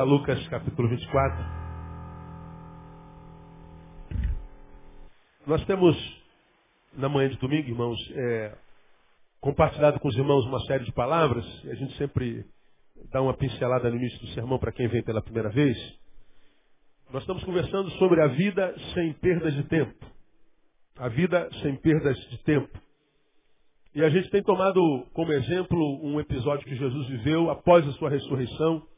A Lucas capítulo 24. Nós temos, na manhã de domingo, irmãos, é, compartilhado com os irmãos uma série de palavras, a gente sempre dá uma pincelada no início do sermão para quem vem pela primeira vez. Nós estamos conversando sobre a vida sem perdas de tempo. A vida sem perdas de tempo. E a gente tem tomado como exemplo um episódio que Jesus viveu após a sua ressurreição,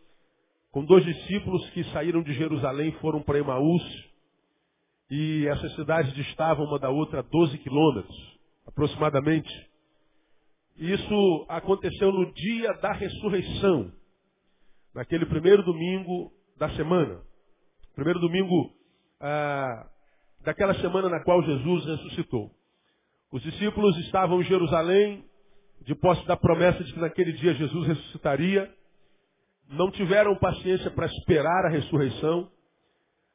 com dois discípulos que saíram de Jerusalém e foram para Emaús. E essas cidades distavam uma da outra 12 quilômetros, aproximadamente. Isso aconteceu no dia da ressurreição, naquele primeiro domingo da semana. Primeiro domingo ah, daquela semana na qual Jesus ressuscitou. Os discípulos estavam em Jerusalém, de posse da promessa de que naquele dia Jesus ressuscitaria não tiveram paciência para esperar a ressurreição,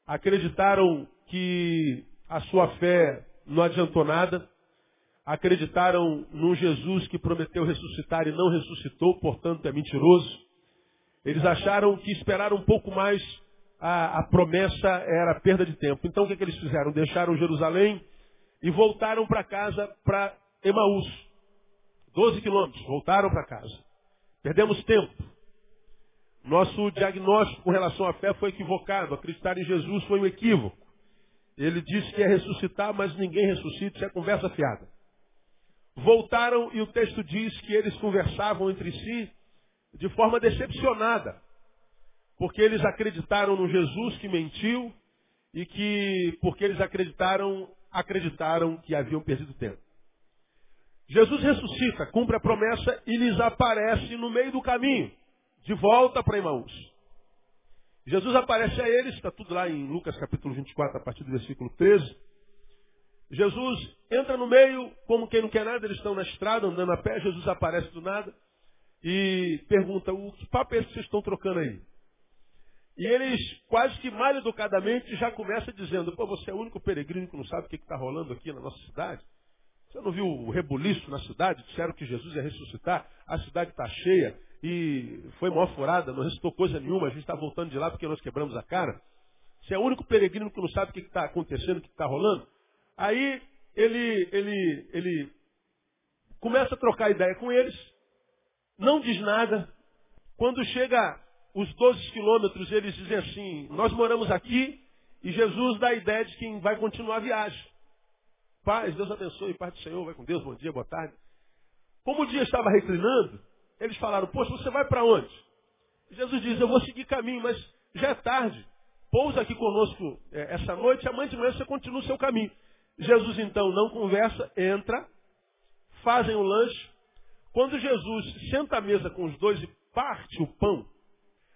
acreditaram que a sua fé não adiantou nada, acreditaram num Jesus que prometeu ressuscitar e não ressuscitou, portanto é mentiroso. Eles acharam que esperar um pouco mais a, a promessa era perda de tempo. Então o que, é que eles fizeram? Deixaram Jerusalém e voltaram para casa, para Emaús. Doze quilômetros, voltaram para casa. Perdemos tempo. Nosso diagnóstico com relação à fé foi equivocado. Acreditar em Jesus foi um equívoco. Ele disse que ia ressuscitar, mas ninguém ressuscita, isso é conversa fiada. Voltaram e o texto diz que eles conversavam entre si de forma decepcionada. Porque eles acreditaram no Jesus que mentiu e que, porque eles acreditaram, acreditaram que haviam perdido tempo. Jesus ressuscita, cumpre a promessa e lhes aparece no meio do caminho de volta para Emaús. Jesus aparece a eles, está tudo lá em Lucas capítulo 24, a partir do versículo 13. Jesus entra no meio, como quem não quer nada, eles estão na estrada, andando a pé, Jesus aparece do nada e pergunta, o que papo é esse que vocês estão trocando aí? E eles, quase que mal educadamente, já começam dizendo, pô, você é o único peregrino que não sabe o que está rolando aqui na nossa cidade? Você não viu o rebuliço na cidade? Disseram que Jesus ia ressuscitar, a cidade está cheia, e foi maior furada, não restou coisa nenhuma, a gente está voltando de lá porque nós quebramos a cara. Você é o único peregrino que não sabe o que está acontecendo, o que está rolando. Aí ele, ele, ele começa a trocar ideia com eles, não diz nada. Quando chega os 12 quilômetros, eles dizem assim, nós moramos aqui e Jesus dá a ideia de quem vai continuar a viagem. Paz, Deus abençoe, paz do Senhor, vai com Deus, bom dia, boa tarde. Como o dia estava reclinando, eles falaram, poxa, você vai para onde? Jesus diz, eu vou seguir caminho, mas já é tarde. Pousa aqui conosco é, essa noite, amanhã de manhã você continua o seu caminho. Jesus então não conversa, entra, fazem o lanche. Quando Jesus senta à mesa com os dois e parte o pão,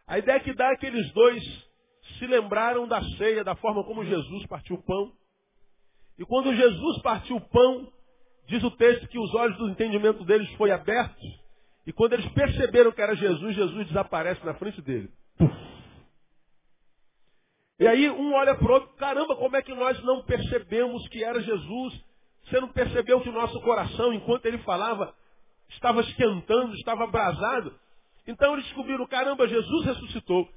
a ideia que dá é que aqueles dois se lembraram da ceia, da forma como Jesus partiu o pão. E quando Jesus partiu o pão, diz o texto que os olhos do entendimento deles foi abertos e quando eles perceberam que era Jesus, Jesus desaparece na frente dele. E aí um olha para o outro, caramba, como é que nós não percebemos que era Jesus? Você não percebeu que o nosso coração, enquanto ele falava, estava esquentando, estava abrasado? Então eles descobriram, caramba, Jesus ressuscitou.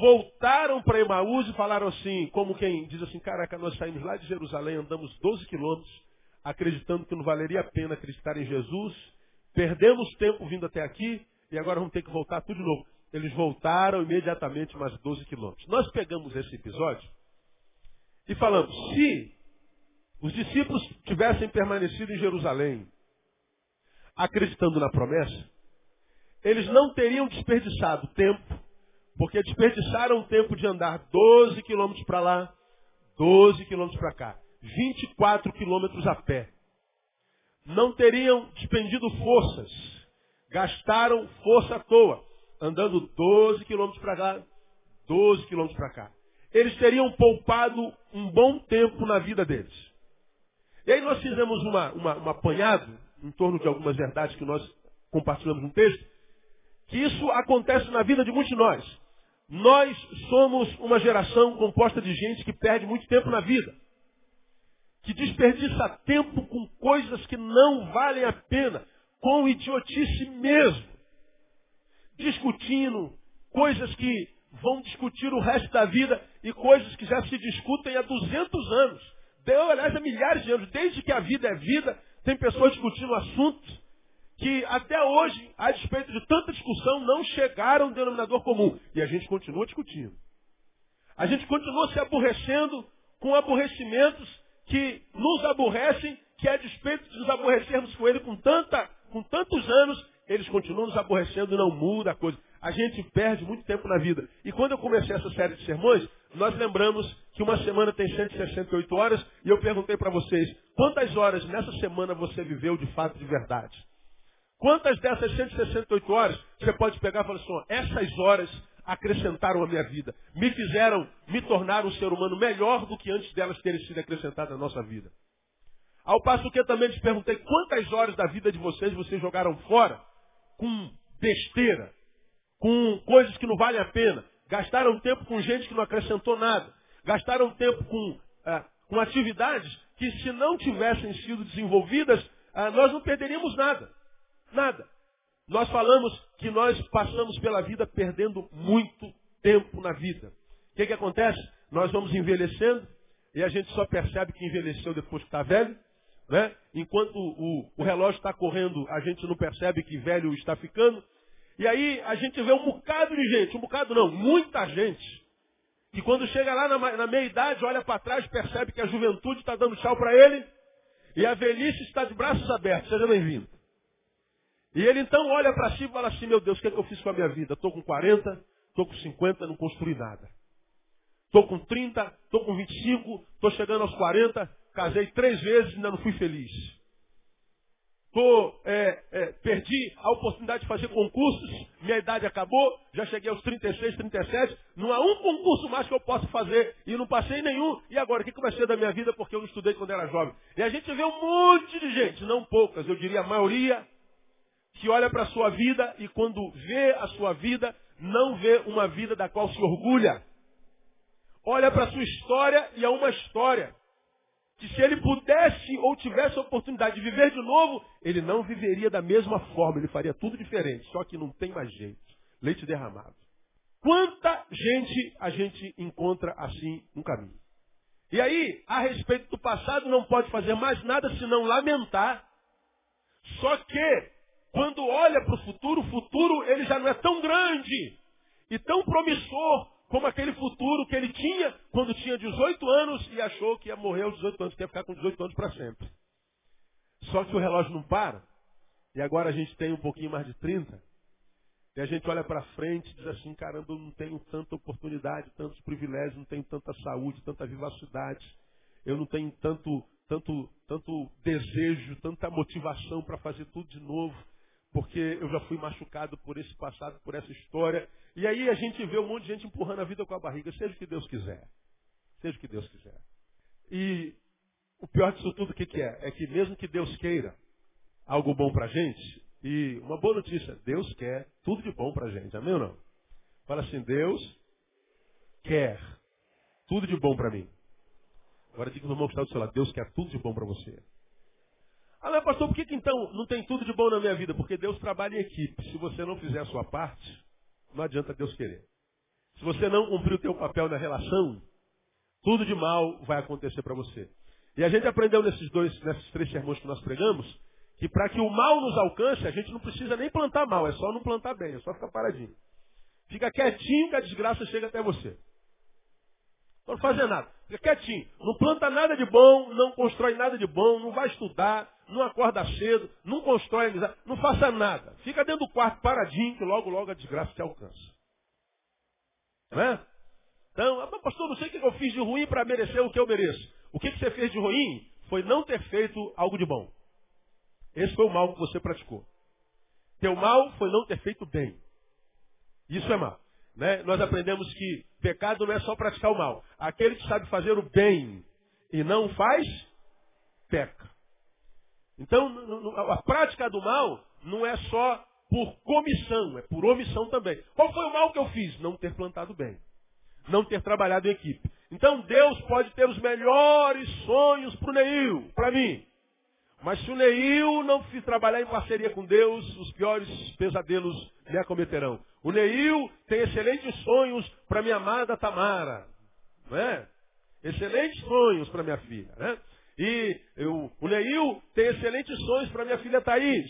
Voltaram para Emaús e falaram assim, como quem diz assim, caraca, nós saímos lá de Jerusalém, andamos 12 quilômetros, acreditando que não valeria a pena acreditar em Jesus, Perdemos tempo vindo até aqui e agora vamos ter que voltar tudo de novo. Eles voltaram imediatamente mais 12 quilômetros. Nós pegamos esse episódio e falamos, se os discípulos tivessem permanecido em Jerusalém, acreditando na promessa, eles não teriam desperdiçado tempo, porque desperdiçaram o tempo de andar 12 quilômetros para lá, 12 quilômetros para cá, 24 quilômetros a pé não teriam despendido forças, gastaram força à toa, andando 12 quilômetros para lá, 12 quilômetros para cá. Eles teriam poupado um bom tempo na vida deles. E aí nós fizemos uma, uma, um apanhado em torno de algumas verdades que nós compartilhamos no texto, que isso acontece na vida de muitos de nós. Nós somos uma geração composta de gente que perde muito tempo na vida que desperdiça tempo com coisas que não valem a pena, com idiotice mesmo, discutindo coisas que vão discutir o resto da vida e coisas que já se discutem há 200 anos. Deu, aliás, há milhares de anos. Desde que a vida é vida, tem pessoas discutindo assuntos que até hoje, a despeito de tanta discussão, não chegaram a um denominador comum. E a gente continua discutindo. A gente continua se aborrecendo com aborrecimentos que nos aborrecem, que a despeito de nos aborrecermos com ele com, tanta, com tantos anos, eles continuam nos aborrecendo não muda a coisa. A gente perde muito tempo na vida. E quando eu comecei essa série de sermões, nós lembramos que uma semana tem 168 horas e eu perguntei para vocês, quantas horas nessa semana você viveu de fato de verdade? Quantas dessas 168 horas você pode pegar e falar assim, essas horas acrescentaram a minha vida, me fizeram me tornar um ser humano melhor do que antes delas terem sido acrescentadas na nossa vida. Ao passo que eu também te perguntei quantas horas da vida de vocês vocês jogaram fora com besteira, com coisas que não valem a pena, gastaram tempo com gente que não acrescentou nada, gastaram tempo com, ah, com atividades que se não tivessem sido desenvolvidas, ah, nós não perderíamos nada. Nada. Nós falamos que nós passamos pela vida perdendo muito tempo na vida. O que, que acontece? Nós vamos envelhecendo e a gente só percebe que envelheceu depois que está velho. Né? Enquanto o, o relógio está correndo, a gente não percebe que velho está ficando. E aí a gente vê um bocado de gente, um bocado não, muita gente, que quando chega lá na, na meia idade, olha para trás, percebe que a juventude está dando tchau para ele e a velhice está de braços abertos. Seja bem-vindo. E ele então olha para si e fala assim, meu Deus, o que, é que eu fiz com a minha vida? Estou com 40, estou com 50, não construí nada. Estou com 30, estou com 25, estou chegando aos 40, casei três vezes e ainda não fui feliz. Tô, é, é, perdi a oportunidade de fazer concursos, minha idade acabou, já cheguei aos 36, 37, não há um concurso mais que eu possa fazer e não passei nenhum. E agora, o que, que vai ser da minha vida porque eu não estudei quando era jovem? E a gente vê um monte de gente, não poucas, eu diria a maioria, que olha para a sua vida e quando vê a sua vida, não vê uma vida da qual se orgulha. Olha para a sua história e é uma história. Que se ele pudesse ou tivesse a oportunidade de viver de novo, ele não viveria da mesma forma, ele faria tudo diferente, só que não tem mais jeito. Leite derramado. Quanta gente a gente encontra assim no caminho? E aí, a respeito do passado, não pode fazer mais nada senão lamentar. Só que quando olha para o futuro, o futuro ele já não é tão grande e tão promissor como aquele futuro que ele tinha quando tinha 18 anos e achou que ia morrer aos 18 anos, que ia ficar com 18 anos para sempre. Só que o relógio não para. E agora a gente tem um pouquinho mais de 30. E a gente olha para frente e diz assim, caramba, eu não tenho tanta oportunidade, tantos privilégios, não tenho tanta saúde, tanta vivacidade. Eu não tenho tanto, tanto, tanto desejo, tanta motivação para fazer tudo de novo porque eu já fui machucado por esse passado, por essa história. E aí a gente vê um monte de gente empurrando a vida com a barriga, seja o que Deus quiser. Seja o que Deus quiser. E o pior disso tudo, o que, que é? É que mesmo que Deus queira algo bom pra gente, e uma boa notícia, Deus quer tudo de bom pra gente, amém ou não? Fala assim, Deus quer tudo de bom para mim. Agora diga no irmão que está do seu lado, Deus quer tudo de bom para você. Ah, mas pastor, por que, que então não tem tudo de bom na minha vida? Porque Deus trabalha em equipe. Se você não fizer a sua parte, não adianta Deus querer. Se você não cumprir o teu papel na relação, tudo de mal vai acontecer para você. E a gente aprendeu nesses dois, nesses três sermões que nós pregamos, que para que o mal nos alcance, a gente não precisa nem plantar mal, é só não plantar bem, é só ficar paradinho. Fica quietinho que a desgraça chega até você. Não fazer nada. Fica quietinho. Não planta nada de bom, não constrói nada de bom, não vai estudar, não acorda cedo, não constrói amizade, não faça nada. Fica dentro do quarto paradinho que logo, logo a desgraça te alcança. Não é? Então, ah, pastor, não sei o que eu fiz de ruim para merecer o que eu mereço. O que você fez de ruim foi não ter feito algo de bom. Esse foi o mal que você praticou. Teu mal foi não ter feito bem. Isso é mal. Né? Nós aprendemos que pecado não é só praticar o mal. Aquele que sabe fazer o bem e não faz, peca. Então, a prática do mal não é só por comissão, é por omissão também. Qual foi o mal que eu fiz? Não ter plantado bem. Não ter trabalhado em equipe. Então Deus pode ter os melhores sonhos para o Neil, para mim. Mas se o Neil não trabalhar em parceria com Deus, os piores pesadelos lhe acometerão. O Neil tem excelentes sonhos para minha amada Tamara. Não é? Excelentes sonhos para minha filha. Né? E eu, o Neil tem excelentes sonhos para minha filha Thaís.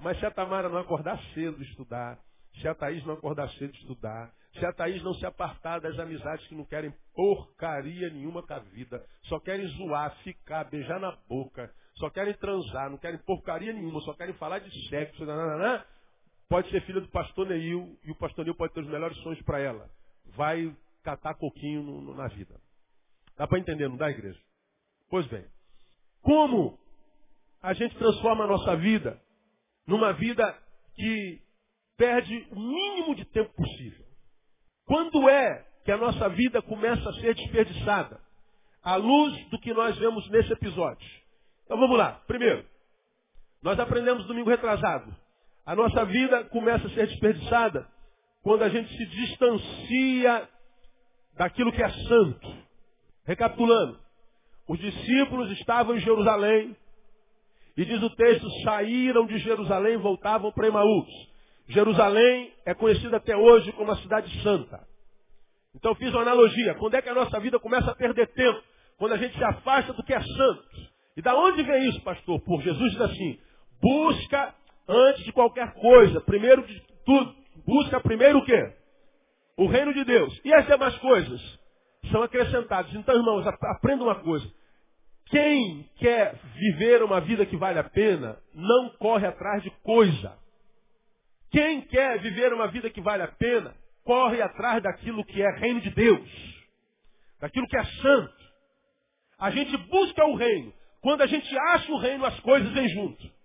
Mas se a Tamara não acordar cedo estudar, se a Thaís não acordar cedo estudar, se a Thaís não se apartar das amizades que não querem porcaria nenhuma com a vida, só querem zoar, ficar, beijar na boca, só querem transar, não querem porcaria nenhuma, só querem falar de sexo, nananã, pode ser filha do pastor Neil e o pastor Neil pode ter os melhores sonhos para ela. Vai catar coquinho no, no, na vida. Dá para entender, não dá, igreja? Pois bem. Como a gente transforma a nossa vida numa vida que perde o mínimo de tempo possível? Quando é que a nossa vida começa a ser desperdiçada? À luz do que nós vemos nesse episódio. Então vamos lá. Primeiro, nós aprendemos domingo retrasado. A nossa vida começa a ser desperdiçada quando a gente se distancia daquilo que é santo. Recapitulando, os discípulos estavam em Jerusalém e diz o texto, saíram de Jerusalém e voltavam para Emaús. Jerusalém é conhecida até hoje como a cidade santa. Então fiz uma analogia. Quando é que a nossa vida começa a perder tempo? Quando a gente se afasta do que é santo. E da onde vem isso, pastor? Por Jesus diz assim, busca antes de qualquer coisa, primeiro de tudo, busca primeiro o quê? O reino de Deus. E as demais coisas são acrescentadas. Então, irmãos, aprenda uma coisa. Quem quer viver uma vida que vale a pena, não corre atrás de coisa. Quem quer viver uma vida que vale a pena, corre atrás daquilo que é reino de Deus, daquilo que é santo. A gente busca o reino. Quando a gente acha o reino, as coisas vêm junto.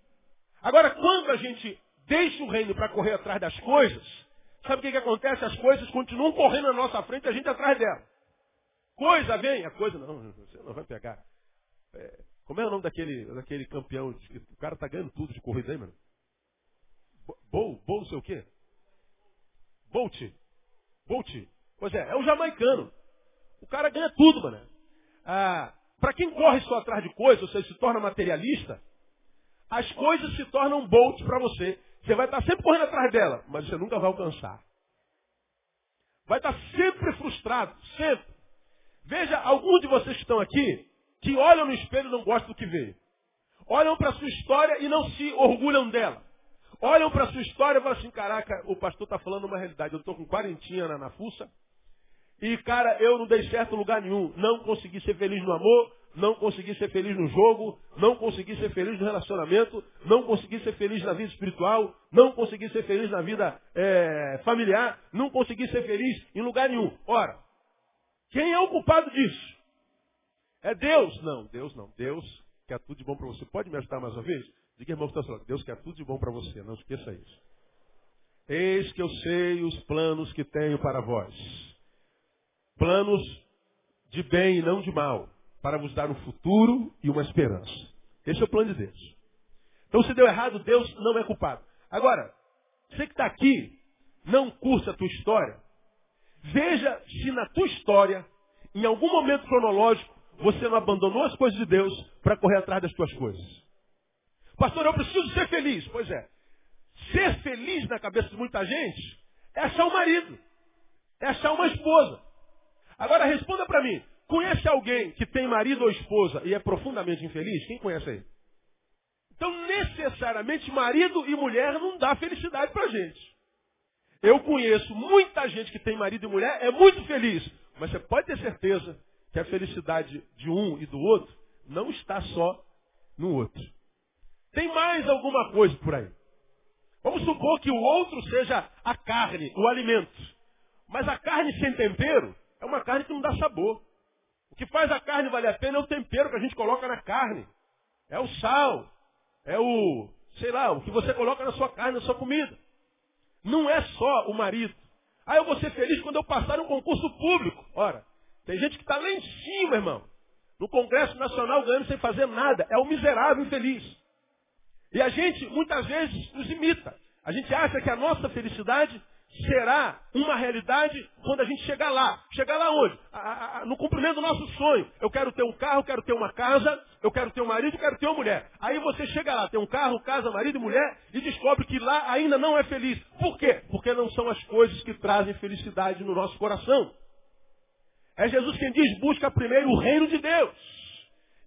Agora, quando a gente deixa o reino para correr atrás das coisas, sabe o que, que acontece? As coisas continuam correndo na nossa frente, a gente atrás dela. Coisa vem, a coisa não, você não vai pegar. É, como é o nome daquele, daquele campeão? O cara tá ganhando tudo de corrida aí, mano. Bol, Bol, sei o quê? Bolt. Bolt. Pois é, é o jamaicano. O cara ganha tudo, mano. Ah, para quem corre só atrás de coisas, ou seja, se torna materialista, as coisas se tornam Bolt para você. Você vai estar sempre correndo atrás dela, mas você nunca vai alcançar. Vai estar sempre frustrado, sempre. Veja, alguns de vocês que estão aqui, que olham no espelho e não gostam do que vê. Olham para a sua história e não se orgulham dela olham para a sua história e falam assim, caraca, o pastor está falando uma realidade. Eu estou com quarentinha na, na fuça. E, cara, eu não dei certo em lugar nenhum. Não consegui ser feliz no amor, não consegui ser feliz no jogo, não consegui ser feliz no relacionamento, não consegui ser feliz na vida espiritual, não consegui ser feliz na vida é, familiar, não consegui ser feliz em lugar nenhum. Ora, quem é o culpado disso? É Deus? Não, Deus não. Deus quer tudo de bom para você. Pode me ajudar mais uma vez? Diga, irmão, que está falando. Deus quer tudo de bom para você. Não esqueça isso. Eis que eu sei os planos que tenho para vós. Planos de bem e não de mal. Para vos dar um futuro e uma esperança. Esse é o plano de Deus. Então, se deu errado, Deus não é culpado. Agora, você que está aqui, não cursa a tua história. Veja se na tua história, em algum momento cronológico, você não abandonou as coisas de Deus para correr atrás das tuas coisas. Pastor, eu preciso ser feliz. Pois é. Ser feliz na cabeça de muita gente é achar um marido. É achar uma esposa. Agora responda para mim. Conhece alguém que tem marido ou esposa e é profundamente infeliz? Quem conhece aí? Então, necessariamente, marido e mulher não dá felicidade para gente. Eu conheço muita gente que tem marido e mulher, é muito feliz. Mas você pode ter certeza que a felicidade de um e do outro não está só no outro. Tem mais alguma coisa por aí. Vamos supor que o outro seja a carne, o alimento. Mas a carne sem tempero é uma carne que não dá sabor. O que faz a carne valer a pena é o tempero que a gente coloca na carne. É o sal. É o, sei lá, o que você coloca na sua carne, na sua comida. Não é só o marido. Ah, eu vou ser feliz quando eu passar um concurso público. Ora, tem gente que está lá em cima, irmão. No Congresso Nacional ganhando sem fazer nada. É o miserável infeliz. E a gente, muitas vezes, nos imita. A gente acha que a nossa felicidade será uma realidade quando a gente chegar lá. Chegar lá onde? A, a, no cumprimento do nosso sonho. Eu quero ter um carro, quero ter uma casa, eu quero ter um marido, quero ter uma mulher. Aí você chega lá, tem um carro, casa, marido e mulher, e descobre que lá ainda não é feliz. Por quê? Porque não são as coisas que trazem felicidade no nosso coração. É Jesus quem diz, busca primeiro o reino de Deus.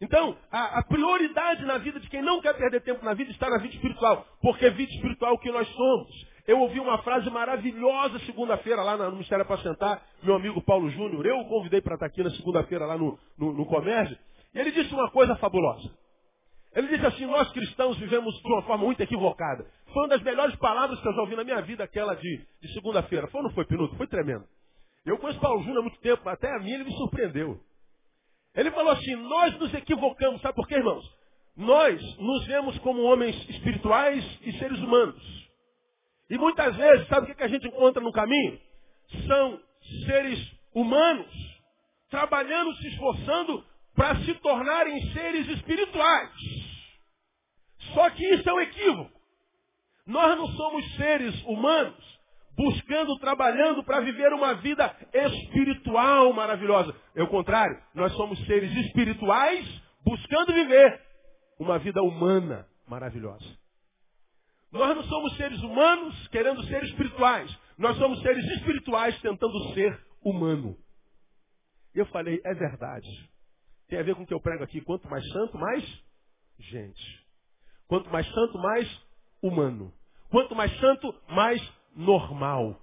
Então, a, a, prioridade na vida de quem não quer perder tempo na vida está na vida espiritual. Porque vida espiritual é o que nós somos. Eu ouvi uma frase maravilhosa segunda-feira lá no Ministério Apacentar, meu amigo Paulo Júnior. Eu o convidei para estar aqui na segunda-feira lá no, no, no comércio. E ele disse uma coisa fabulosa. Ele disse assim, nós cristãos vivemos de uma forma muito equivocada. Foi uma das melhores palavras que eu já ouvi na minha vida, aquela de, de segunda-feira. Foi ou não foi, Pinuto? Foi tremendo. Eu conheço Paulo Júnior há muito tempo, até a mim ele me surpreendeu. Ele falou assim, nós nos equivocamos, sabe por quê, irmãos? Nós nos vemos como homens espirituais e seres humanos. E muitas vezes, sabe o que a gente encontra no caminho? São seres humanos trabalhando, se esforçando para se tornarem seres espirituais. Só que isso é um equívoco. Nós não somos seres humanos buscando, trabalhando para viver uma vida espiritual maravilhosa. É o contrário, nós somos seres espirituais buscando viver uma vida humana maravilhosa. Nós não somos seres humanos querendo ser espirituais. Nós somos seres espirituais tentando ser humano. E eu falei, é verdade. Tem a ver com o que eu prego aqui. Quanto mais santo, mais gente. Quanto mais santo, mais humano. Quanto mais santo, mais normal.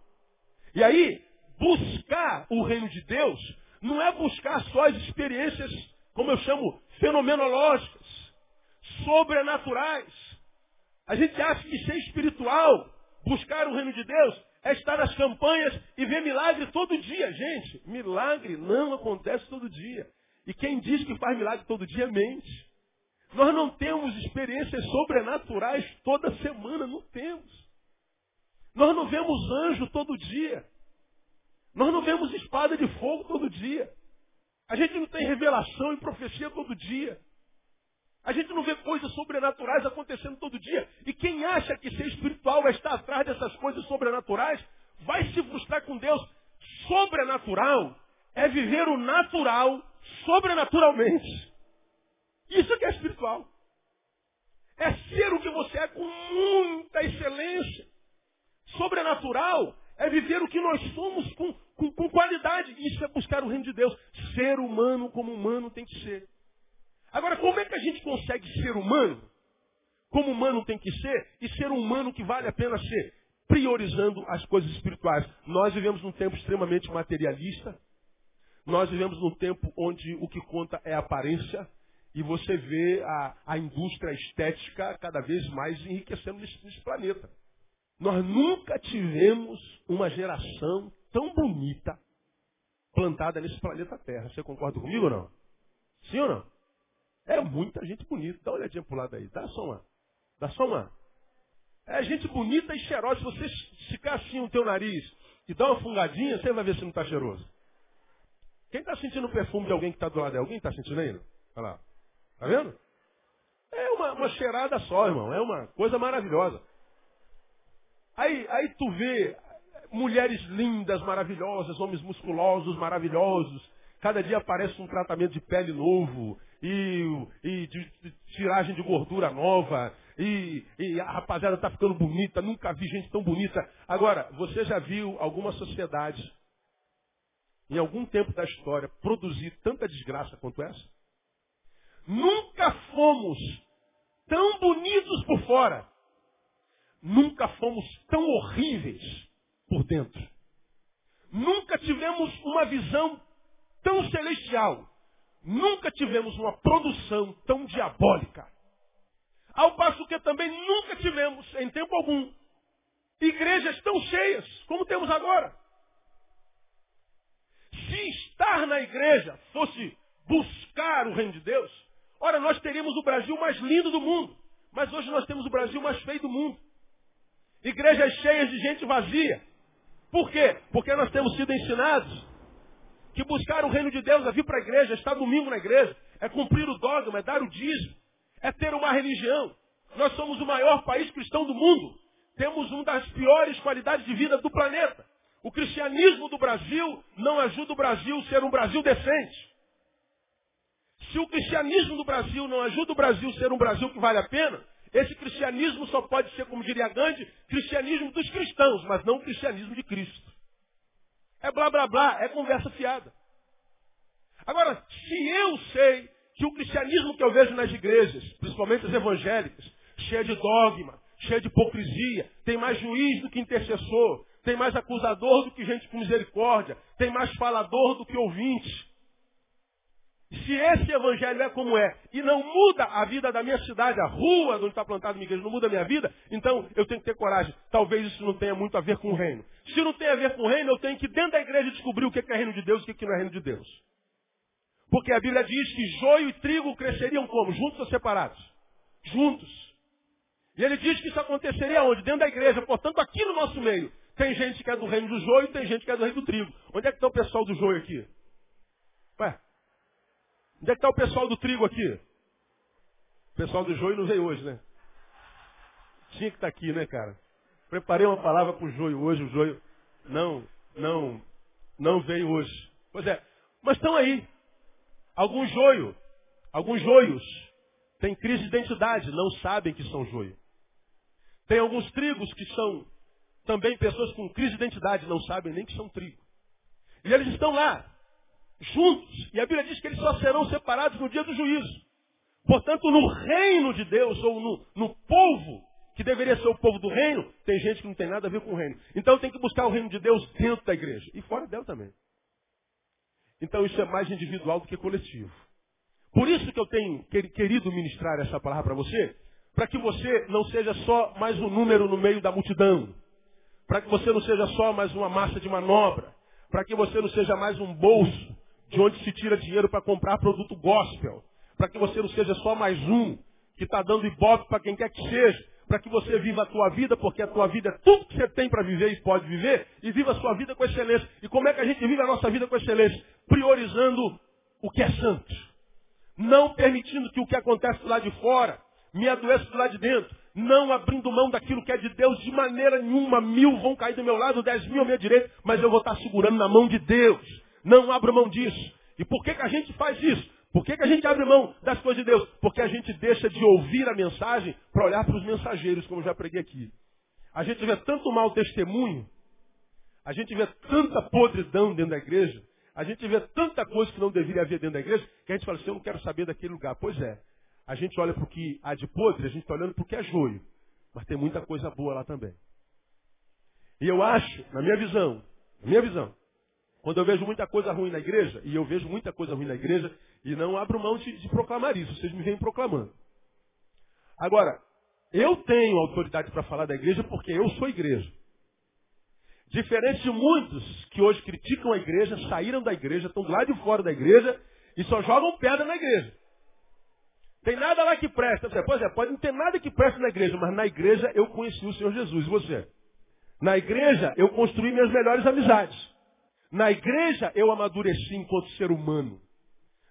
E aí, buscar o reino de Deus não é buscar só as experiências, como eu chamo, fenomenológicas, sobrenaturais. A gente acha que ser espiritual, buscar o reino de Deus, é estar nas campanhas e ver milagre todo dia. Gente, milagre não acontece todo dia. E quem diz que faz milagre todo dia mente. Nós não temos experiências sobrenaturais toda semana, não temos. Nós não vemos anjo todo dia. Nós não vemos espada de fogo todo dia. A gente não tem revelação e profecia todo dia. A gente não vê coisas sobrenaturais acontecendo todo dia. E quem acha que ser espiritual é estar atrás dessas coisas sobrenaturais, vai se frustrar com Deus. Sobrenatural é viver o natural sobrenaturalmente. Isso que é espiritual. É ser o que você é com muita excelência. Sobrenatural é viver o que nós somos com, com, com qualidade. Isso é buscar o reino de Deus. Ser humano como humano tem que ser. Agora, como é que a gente consegue ser humano? Como humano tem que ser, e ser humano que vale a pena ser, priorizando as coisas espirituais. Nós vivemos num tempo extremamente materialista. Nós vivemos num tempo onde o que conta é a aparência. E você vê a, a indústria estética cada vez mais enriquecendo nesse, nesse planeta. Nós nunca tivemos uma geração tão bonita plantada nesse planeta Terra. Você concorda comigo ou não? Sim ou não? É muita gente bonita. Dá uma olhadinha pro lado aí. Dá só uma. Dá só uma. É gente bonita e cheirosa. Se você ficar assim o teu nariz e dar uma fungadinha, você vai ver se não está cheiroso. Quem está sentindo o perfume de alguém que está do lado? Alguém está sentindo ainda? Olha lá. Está vendo? É uma, uma cheirada só, irmão. É uma coisa maravilhosa. Aí, aí tu vê mulheres lindas, maravilhosas, homens musculosos, maravilhosos. Cada dia aparece um tratamento de pele novo e, e de, de tiragem de gordura nova. E, e a rapaziada está ficando bonita. Nunca vi gente tão bonita. Agora, você já viu alguma sociedade, em algum tempo da história, produzir tanta desgraça quanto essa? Nunca fomos tão bonitos por fora Nunca fomos tão horríveis por dentro. Nunca tivemos uma visão tão celestial. Nunca tivemos uma produção tão diabólica. Ao passo que também nunca tivemos, em tempo algum, igrejas tão cheias como temos agora. Se estar na igreja fosse buscar o reino de Deus, ora, nós teríamos o Brasil mais lindo do mundo. Mas hoje nós temos o Brasil mais feio do mundo. Igrejas cheias de gente vazia. Por quê? Porque nós temos sido ensinados que buscar o reino de Deus é vir para a igreja, estar domingo na igreja, é cumprir o dogma, é dar o dízimo, é ter uma religião. Nós somos o maior país cristão do mundo. temos uma das piores qualidades de vida do planeta. O cristianismo do Brasil não ajuda o Brasil a ser um Brasil decente. Se o cristianismo do Brasil não ajuda o Brasil a ser um Brasil que vale a pena, esse cristianismo só pode ser, como diria Gandhi, cristianismo dos cristãos, mas não cristianismo de Cristo. É blá blá blá, é conversa fiada. Agora, se eu sei que o cristianismo que eu vejo nas igrejas, principalmente as evangélicas, cheia de dogma, cheia de hipocrisia, tem mais juiz do que intercessor, tem mais acusador do que gente com misericórdia, tem mais falador do que ouvinte. Se esse evangelho é como é e não muda a vida da minha cidade, a rua onde está plantada a minha igreja, não muda a minha vida, então eu tenho que ter coragem. Talvez isso não tenha muito a ver com o reino. Se não tem a ver com o reino, eu tenho que dentro da igreja descobrir o que é reino de Deus e o que não é reino de Deus. Porque a Bíblia diz que joio e trigo cresceriam como? Juntos ou separados? Juntos. E ele diz que isso aconteceria onde? Dentro da igreja. Portanto, aqui no nosso meio, tem gente que é do reino do joio e tem gente que é do reino do trigo. Onde é que está o pessoal do joio aqui? Onde é que está o pessoal do trigo aqui? O pessoal do joio não veio hoje, né? Tinha que estar tá aqui, né, cara? Preparei uma palavra para o joio hoje, o joio não, não, não veio hoje. Pois é, mas estão aí. Alguns joio, alguns joios têm crise de identidade, não sabem que são joio. Tem alguns trigos que são também pessoas com crise de identidade, não sabem nem que são trigo. E eles estão lá, juntos, e a Bíblia diz que eles só serão separados no dia do juízo. Portanto, no reino de Deus, ou no, no povo, que deveria ser o povo do reino, tem gente que não tem nada a ver com o reino. Então tem que buscar o reino de Deus dentro da igreja. E fora dela também. Então isso é mais individual do que coletivo. Por isso que eu tenho querido ministrar essa palavra para você, para que você não seja só mais um número no meio da multidão, para que você não seja só mais uma massa de manobra, para que você não seja mais um bolso de onde se tira dinheiro para comprar produto gospel, para que você não seja só mais um que está dando ibope para quem quer que seja, para que você viva a tua vida, porque a tua vida é tudo que você tem para viver e pode viver, e viva a sua vida com excelência. E como é que a gente vive a nossa vida com excelência? Priorizando o que é santo. Não permitindo que o que acontece lado de fora me adoeça do lado de dentro. Não abrindo mão daquilo que é de Deus de maneira nenhuma. Mil vão cair do meu lado, dez mil à minha direita, mas eu vou estar segurando na mão de Deus. Não abro mão disso. E por que, que a gente faz isso? Por que, que a gente abre mão das coisas de Deus? Porque a gente deixa de ouvir a mensagem para olhar para os mensageiros, como já preguei aqui. A gente vê tanto mau testemunho, a gente vê tanta podridão dentro da igreja, a gente vê tanta coisa que não deveria haver dentro da igreja, que a gente fala assim, eu não quero saber daquele lugar. Pois é, a gente olha para o que há de podre, a gente está olhando para o que é joio. Mas tem muita coisa boa lá também. E eu acho, na minha visão, na minha visão, quando eu vejo muita coisa ruim na igreja, e eu vejo muita coisa ruim na igreja, e não abro mão de, de proclamar isso, vocês me vêm proclamando. Agora, eu tenho autoridade para falar da igreja porque eu sou igreja. Diferente de muitos que hoje criticam a igreja, saíram da igreja, estão do lado de fora da igreja e só jogam pedra na igreja. Tem nada lá que presta. Pois é, pode não ter nada que presta na igreja, mas na igreja eu conheci o Senhor Jesus. E você? Na igreja eu construí minhas melhores amizades. Na igreja eu amadureci enquanto ser humano.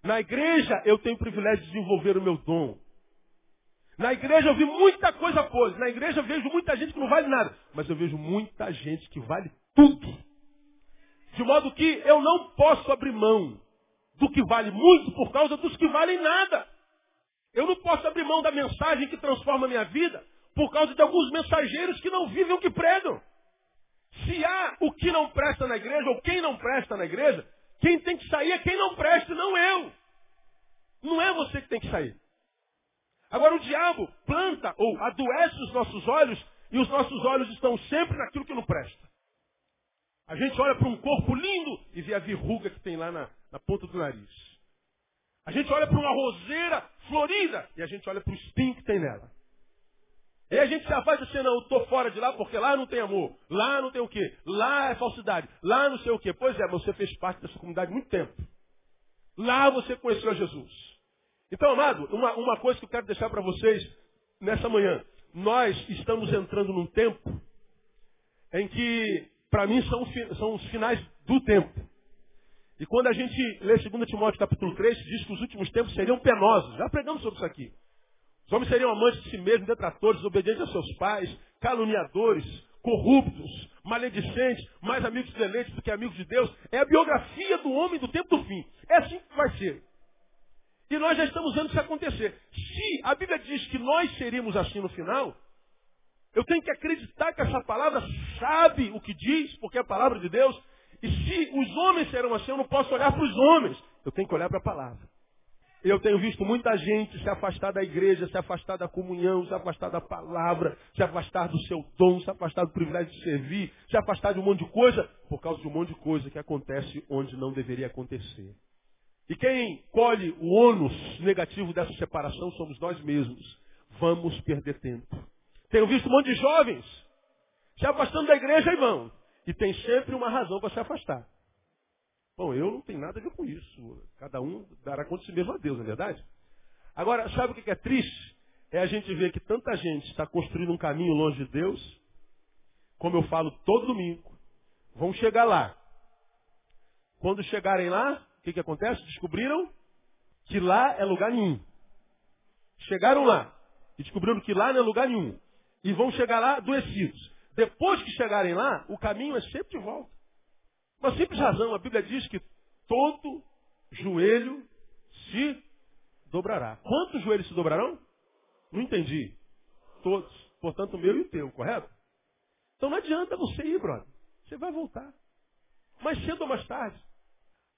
Na igreja eu tenho o privilégio de desenvolver o meu dom. Na igreja eu vi muita coisa boa. Na igreja eu vejo muita gente que não vale nada. Mas eu vejo muita gente que vale tudo. De modo que eu não posso abrir mão do que vale muito por causa dos que valem nada. Eu não posso abrir mão da mensagem que transforma a minha vida por causa de alguns mensageiros que não vivem o que pregam. Se há o que não presta na igreja, ou quem não presta na igreja, quem tem que sair é quem não presta, não eu. Não é você que tem que sair. Agora o diabo planta ou adoece os nossos olhos e os nossos olhos estão sempre naquilo que não presta. A gente olha para um corpo lindo e vê a verruga que tem lá na, na ponta do nariz. A gente olha para uma roseira florida e a gente olha para o espinho que tem nela. E a gente se afasta assim, não, eu estou fora de lá porque lá não tem amor, lá não tem o quê, lá é falsidade, lá não sei o quê. Pois é, você fez parte dessa comunidade há muito tempo. Lá você conheceu Jesus. Então, amado, uma, uma coisa que eu quero deixar para vocês nessa manhã. Nós estamos entrando num tempo em que, para mim, são, são os finais do tempo. E quando a gente lê 2 Timóteo capítulo 3, diz que os últimos tempos seriam penosos. Já pregamos sobre isso aqui. Os homens seriam amantes de si mesmos, detratores, obedientes a seus pais, caluniadores, corruptos, maledicentes, mais amigos dos eleitos do que amigos de Deus. É a biografia do homem do tempo do fim. É assim que vai ser. E nós já estamos vendo isso acontecer. Se a Bíblia diz que nós seríamos assim no final, eu tenho que acreditar que essa palavra sabe o que diz, porque é a palavra de Deus. E se os homens serão assim, eu não posso olhar para os homens. Eu tenho que olhar para a palavra. Eu tenho visto muita gente se afastar da igreja, se afastar da comunhão, se afastar da palavra, se afastar do seu dom, se afastar do privilégio de servir, se afastar de um monte de coisa, por causa de um monte de coisa que acontece onde não deveria acontecer. E quem colhe o ônus negativo dessa separação somos nós mesmos. Vamos perder tempo. Tenho visto um monte de jovens se afastando da igreja, irmão. E tem sempre uma razão para se afastar. Bom, eu não tenho nada a ver com isso. Cada um dará conta de si mesmo a Deus, não é verdade? Agora, sabe o que é triste? É a gente ver que tanta gente está construindo um caminho longe de Deus, como eu falo todo domingo. Vão chegar lá. Quando chegarem lá, o que, que acontece? Descobriram que lá é lugar nenhum. Chegaram lá e descobriram que lá não é lugar nenhum. E vão chegar lá adoecidos. Depois que chegarem lá, o caminho é sempre de volta. Uma simples razão, a Bíblia diz que todo joelho se dobrará. Quantos joelhos se dobrarão? Não entendi. Todos. Portanto, o meu e o teu, correto? Então não adianta você ir, brother. Você vai voltar. Mais cedo ou mais tarde.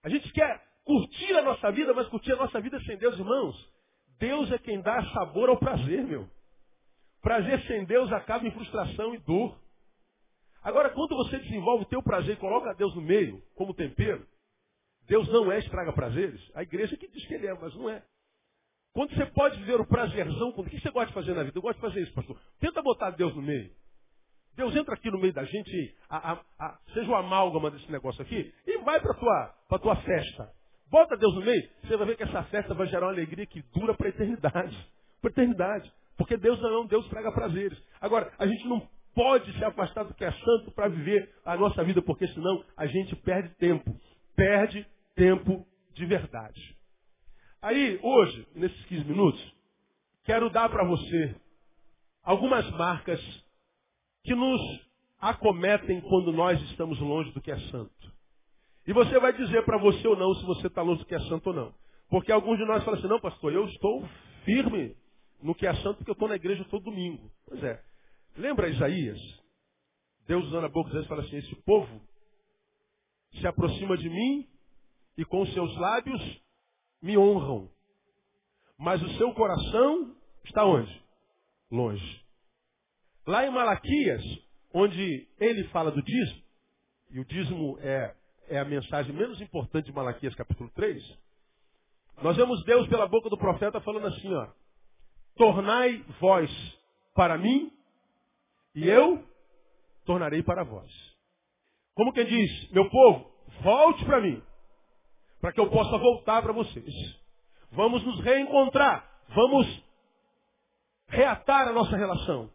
A gente quer curtir a nossa vida, mas curtir a nossa vida sem Deus, irmãos. Deus é quem dá sabor ao prazer, meu. Prazer sem Deus acaba em frustração e dor. Agora, quando você desenvolve o teu prazer e coloca Deus no meio, como tempero, Deus não é estraga prazeres. A igreja que diz que ele é, mas não é. Quando você pode viver o prazerzão, o que você gosta de fazer na vida? Eu gosto de fazer isso, pastor. Tenta botar Deus no meio. Deus entra aqui no meio da gente, a, a, a, seja o amálgama desse negócio aqui, e vai para a tua, tua festa. Bota Deus no meio, você vai ver que essa festa vai gerar uma alegria que dura para a eternidade. Para a eternidade. Porque Deus não é um Deus que traga prazeres. Agora, a gente não pode se afastar do que é santo para viver a nossa vida, porque senão a gente perde tempo. Perde tempo de verdade. Aí, hoje, nesses 15 minutos, quero dar para você algumas marcas que nos acometem quando nós estamos longe do que é santo. E você vai dizer para você ou não se você está longe do que é santo ou não. Porque alguns de nós falam assim, não, pastor, eu estou firme no que é santo porque eu estou na igreja todo domingo. Pois é. Lembra Isaías? Deus usando a boca de Isaías fala assim, esse povo se aproxima de mim e com seus lábios me honram. Mas o seu coração está onde? Longe. Lá em Malaquias, onde ele fala do dízimo, e o dízimo é, é a mensagem menos importante de Malaquias capítulo 3, nós vemos Deus pela boca do profeta falando assim, ó, tornai vós para mim, e eu tornarei para vós. Como quem diz, meu povo, volte para mim, para que eu possa voltar para vocês. Vamos nos reencontrar, vamos reatar a nossa relação.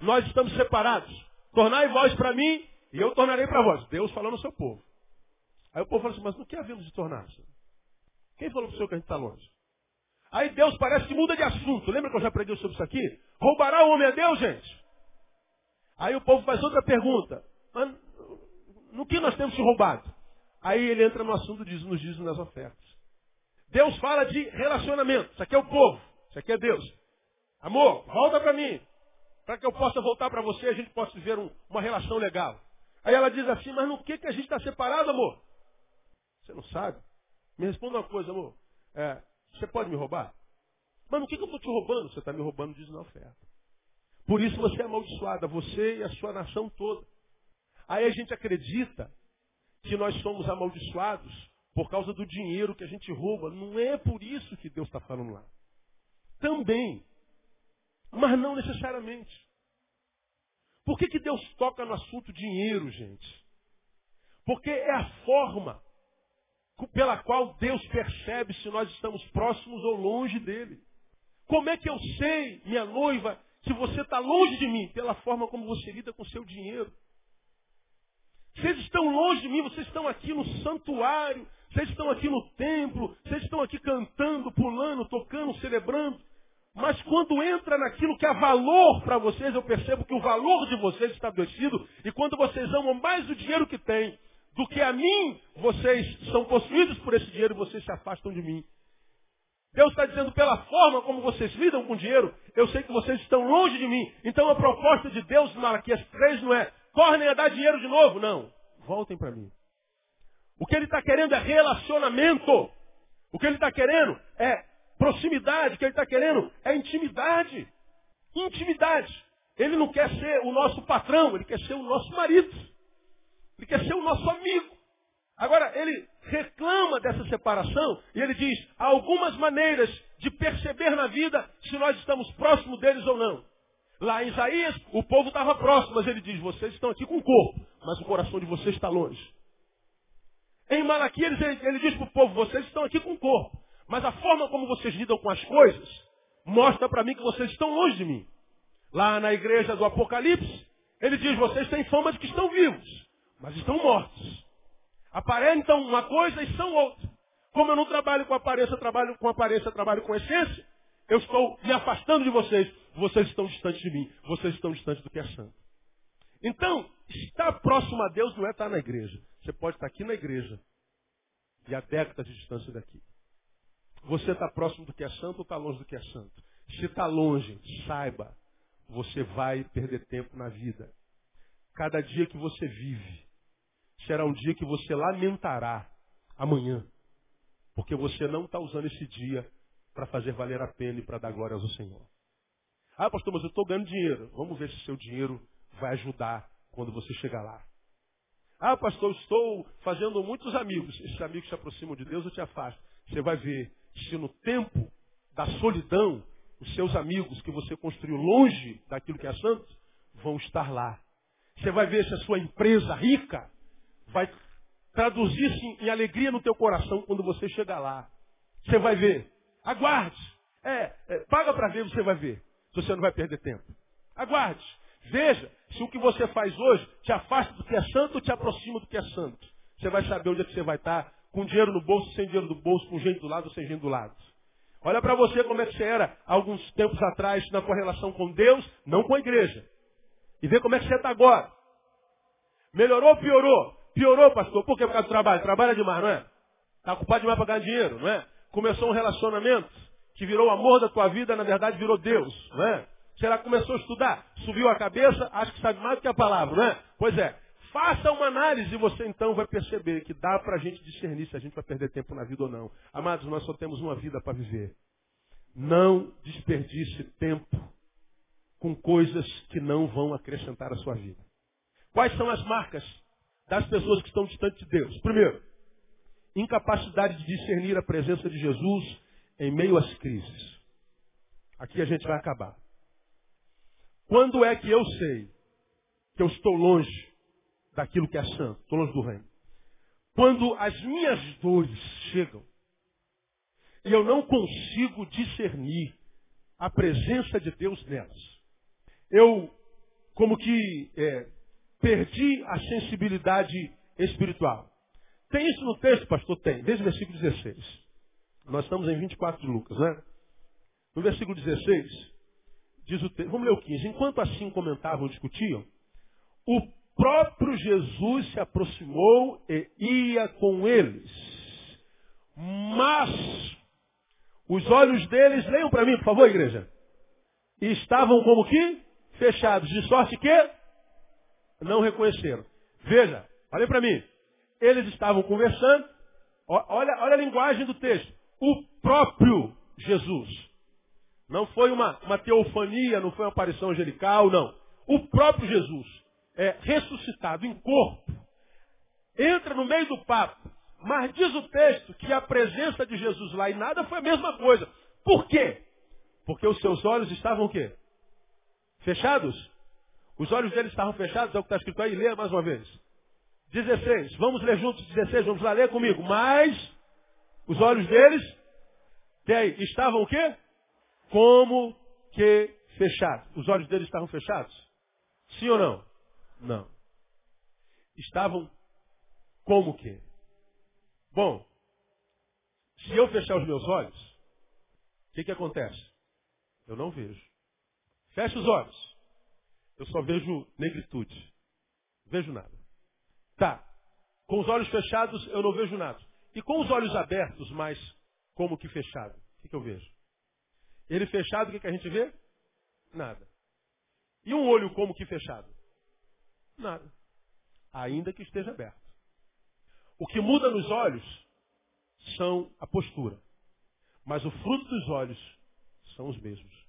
Nós estamos separados. Tornai vós para mim e eu tornarei para vós. Deus falando ao seu povo. Aí o povo fala assim, mas no que havemos de tornar? Quem falou para o senhor que a gente está longe? Aí Deus parece que muda de assunto. Lembra que eu já preguei sobre isso aqui? Roubará o homem a Deus, gente? Aí o povo faz outra pergunta. Mas no que nós temos roubado? Aí ele entra no assunto diz, nos diz nas ofertas. Deus fala de relacionamento. Isso aqui é o povo. Isso aqui é Deus. Amor, volta para mim para que eu possa voltar para você e a gente possa viver um, uma relação legal. Aí ela diz assim, mas no que, que a gente está separado, amor? Você não sabe? Me responda uma coisa, amor. É, você pode me roubar? Mas no que, que eu estou te roubando? Você está me roubando, diz na oferta. Por isso você é amaldiçoada, você e a sua nação toda. Aí a gente acredita que nós somos amaldiçoados por causa do dinheiro que a gente rouba. Não é por isso que Deus está falando lá. Também mas não necessariamente. Por que, que Deus toca no assunto dinheiro, gente? Porque é a forma pela qual Deus percebe se nós estamos próximos ou longe dele. Como é que eu sei, minha noiva, que você está longe de mim? Pela forma como você lida com o seu dinheiro. Vocês estão longe de mim, vocês estão aqui no santuário, vocês estão aqui no templo, vocês estão aqui cantando, pulando, tocando, celebrando. Mas quando entra naquilo que é valor para vocês, eu percebo que o valor de vocês está adoecido. E quando vocês amam mais o dinheiro que têm do que a mim, vocês são possuídos por esse dinheiro e vocês se afastam de mim. Deus está dizendo, pela forma como vocês lidam com dinheiro, eu sei que vocês estão longe de mim. Então a proposta de Deus, Malaquias 3, não é, tornem a dar dinheiro de novo. Não. Voltem para mim. O que ele está querendo é relacionamento. O que ele está querendo é proximidade. O que ele está querendo é intimidade. Intimidade. Ele não quer ser o nosso patrão, ele quer ser o nosso marido. Ele quer ser o nosso amigo. Agora, ele reclama dessa separação e ele diz: há algumas maneiras de perceber na vida se nós estamos próximos deles ou não. Lá em Isaías, o povo estava próximo, mas ele diz: vocês estão aqui com o corpo, mas o coração de vocês está longe. Em Malaquias, ele, ele diz para o povo: vocês estão aqui com o corpo, mas a forma como vocês lidam com as coisas mostra para mim que vocês estão longe de mim. Lá na igreja do Apocalipse, ele diz: vocês têm fama de que estão vivos, mas estão mortos. Aparentam uma coisa e são outra. Como eu não trabalho com aparência, trabalho com aparência, trabalho com essência, eu estou me afastando de vocês. Vocês estão distantes de mim. Vocês estão distantes do que é santo. Então, estar próximo a Deus não é estar na igreja. Você pode estar aqui na igreja e a décadas de distância daqui. Você está próximo do que é santo ou está longe do que é santo? Se está longe, saiba, você vai perder tempo na vida. Cada dia que você vive, será um dia que você lamentará amanhã. Porque você não está usando esse dia para fazer valer a pena e para dar glórias ao Senhor. Ah, pastor, mas eu estou ganhando dinheiro. Vamos ver se seu dinheiro vai ajudar quando você chegar lá. Ah, pastor, estou fazendo muitos amigos. Esses amigos se aproximam de Deus ou te afastam. Você vai ver se no tempo da solidão, os seus amigos que você construiu longe daquilo que é santo, vão estar lá. Você vai ver se a sua empresa rica vai traduzir-se em alegria no teu coração quando você chegar lá. Você vai ver. Aguarde. É, é paga para ver, você vai ver. Você não vai perder tempo. Aguarde. Veja se o que você faz hoje te afasta do que é santo ou te aproxima do que é santo. Você vai saber onde é que você vai estar, com dinheiro no bolso, sem dinheiro no bolso, com gente do lado ou sem gente do lado. Olha para você como é que você era alguns tempos atrás na correlação com Deus, não com a igreja. E vê como é que você está agora. Melhorou ou piorou? Piorou, pastor. Por quê? Por causa do trabalho. Trabalha demais, não é? Está ocupado demais para ganhar dinheiro, não é? Começou um relacionamento que virou o amor da tua vida, na verdade virou Deus, não é? Será que começou a estudar? Subiu a cabeça, acho que sabe mais do que a palavra, não é? Pois é. Faça uma análise e você então vai perceber que dá para a gente discernir se a gente vai perder tempo na vida ou não. Amados, nós só temos uma vida para viver. Não desperdice tempo com coisas que não vão acrescentar a sua vida. Quais são as marcas das pessoas que estão distantes de Deus. Primeiro, incapacidade de discernir a presença de Jesus em meio às crises. Aqui a gente vai acabar. Quando é que eu sei que eu estou longe daquilo que é santo, estou longe do reino? Quando as minhas dores chegam e eu não consigo discernir a presença de Deus nelas. Eu, como que é, perdi a sensibilidade espiritual. Tem isso no texto, pastor? Tem. Desde o versículo 16. Nós estamos em 24 de Lucas, né? No versículo 16, diz o texto. Vamos ler o 15. Enquanto assim comentavam, discutiam, o próprio Jesus se aproximou e ia com eles. Mas os olhos deles, leiam para mim, por favor, igreja. estavam como que? Fechados. De sorte que não reconheceram. Veja, olha para mim. Eles estavam conversando. Olha, olha a linguagem do texto. O próprio Jesus. Não foi uma, uma teofania, não foi uma aparição angelical, não. O próprio Jesus é ressuscitado em corpo. Entra no meio do papo. Mas diz o texto que a presença de Jesus lá e nada foi a mesma coisa. Por quê? Porque os seus olhos estavam o quê? Fechados? Os olhos deles estavam fechados, é o que está escrito aí. Leia mais uma vez. 16. Vamos ler juntos 16. Vamos lá, ler comigo. Mas os olhos deles aí, estavam o quê? Como que fechados. Os olhos deles estavam fechados? Sim ou não? Não. Estavam como que? Bom, se eu fechar os meus olhos, o que, que acontece? Eu não vejo. Feche os olhos. Eu só vejo negritude. Vejo nada. Tá. Com os olhos fechados eu não vejo nada. E com os olhos abertos, mas como que fechado? O que, que eu vejo? Ele fechado, o que, que a gente vê? Nada. E um olho como que fechado? Nada. Ainda que esteja aberto. O que muda nos olhos são a postura. Mas o fruto dos olhos são os mesmos.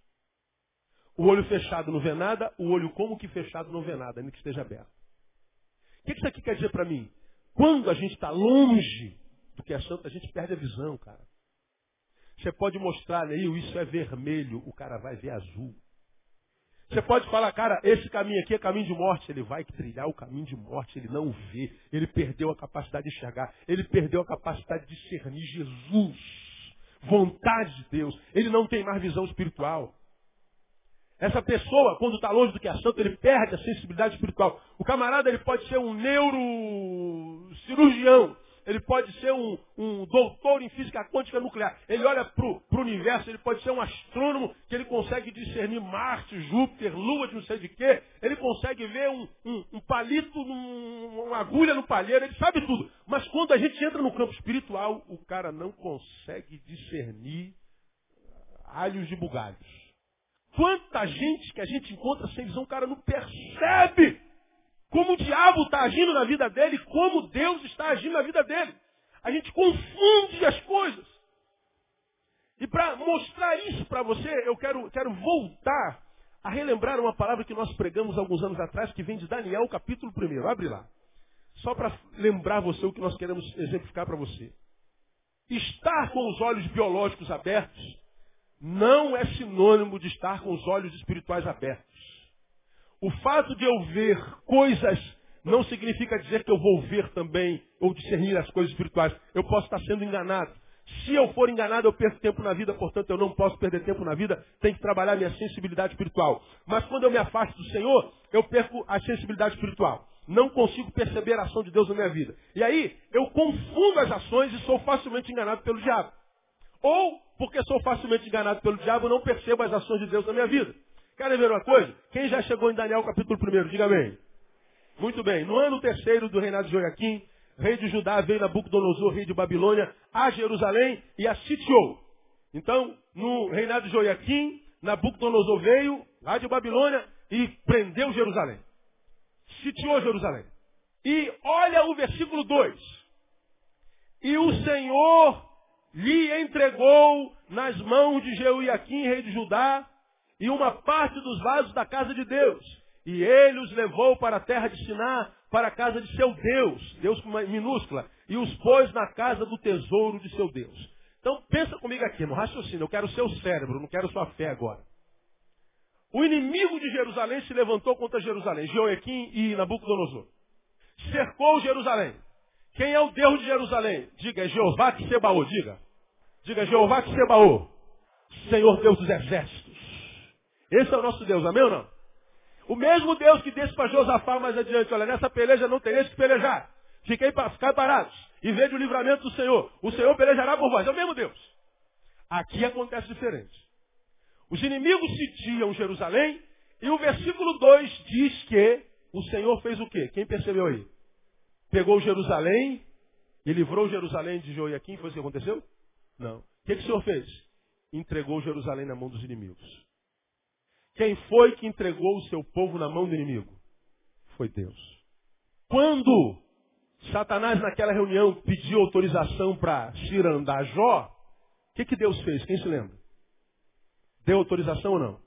O olho fechado não vê nada, o olho como que fechado não vê nada, ainda que esteja aberto. O que isso aqui quer dizer para mim? Quando a gente está longe do que é santo, a gente perde a visão, cara. Você pode mostrar aí, isso é vermelho, o cara vai ver azul. Você pode falar, cara, esse caminho aqui é caminho de morte. Ele vai trilhar o caminho de morte, ele não vê. Ele perdeu a capacidade de enxergar. Ele perdeu a capacidade de discernir Jesus. Vontade de Deus. Ele não tem mais visão espiritual. Essa pessoa, quando está longe do que é santo, ele perde a sensibilidade espiritual. O camarada, ele pode ser um neurocirurgião. Ele pode ser um, um doutor em física quântica nuclear. Ele olha para o universo, ele pode ser um astrônomo que ele consegue discernir Marte, Júpiter, Lua de não sei de quê. Ele consegue ver um, um, um palito, um, uma agulha no palheiro, ele sabe tudo. Mas quando a gente entra no campo espiritual, o cara não consegue discernir alhos de bugalhos. Quanta gente que a gente encontra sem visão, o cara não percebe como o diabo está agindo na vida dele, como Deus está agindo na vida dele. A gente confunde as coisas. E para mostrar isso para você, eu quero, quero voltar a relembrar uma palavra que nós pregamos alguns anos atrás, que vem de Daniel, capítulo 1. Abre lá. Só para lembrar você o que nós queremos exemplificar para você. Estar com os olhos biológicos abertos não é sinônimo de estar com os olhos espirituais abertos. O fato de eu ver coisas não significa dizer que eu vou ver também ou discernir as coisas espirituais. Eu posso estar sendo enganado. Se eu for enganado, eu perco tempo na vida, portanto eu não posso perder tempo na vida, tenho que trabalhar minha sensibilidade espiritual. Mas quando eu me afasto do Senhor, eu perco a sensibilidade espiritual. Não consigo perceber a ação de Deus na minha vida. E aí, eu confundo as ações e sou facilmente enganado pelo diabo. Ou, porque sou facilmente enganado pelo diabo, não percebo as ações de Deus na minha vida. Querem ver uma coisa? Quem já chegou em Daniel capítulo 1? Diga amém. Muito bem. No ano terceiro do reinado de Joaquim, rei de Judá veio Nabucodonosor, rei de Babilônia, a Jerusalém e a sitiou. Então, no reinado de Joaquim, Nabucodonosor veio lá de Babilônia e prendeu Jerusalém. Sitiou Jerusalém. E olha o versículo 2. E o Senhor lhe entregou nas mãos de Jeoiaquim, rei de Judá, e uma parte dos vasos da casa de Deus. E ele os levou para a terra de Siná, para a casa de seu Deus, Deus com uma minúscula, e os pôs na casa do tesouro de seu Deus. Então pensa comigo aqui, no raciocínio, eu quero o seu cérebro, não quero sua fé agora. O inimigo de Jerusalém se levantou contra Jerusalém, Jeoaquim e Nabucodonosor. Cercou Jerusalém. Quem é o Deus de Jerusalém? Diga, Jeová que Sebaô, diga. Diga, Jeová que Sebaô. Senhor Deus dos exércitos. Esse é o nosso Deus, amém ou não? O mesmo Deus que disse para Josafá mais adiante, olha, nessa peleja não tereis que pelejar. Fiquei ficar parados e veja o livramento do Senhor. O Senhor pelejará por vós. É o mesmo Deus. Aqui acontece diferente. Os inimigos sitiam Jerusalém e o versículo 2 diz que o Senhor fez o quê? Quem percebeu aí? Pegou Jerusalém e livrou Jerusalém de Joiaquim. Foi isso que aconteceu? Não. O que, que o Senhor fez? Entregou Jerusalém na mão dos inimigos. Quem foi que entregou o seu povo na mão do inimigo? Foi Deus. Quando Satanás naquela reunião pediu autorização para cirandar Jó, o que, que Deus fez? Quem se lembra? Deu autorização ou não?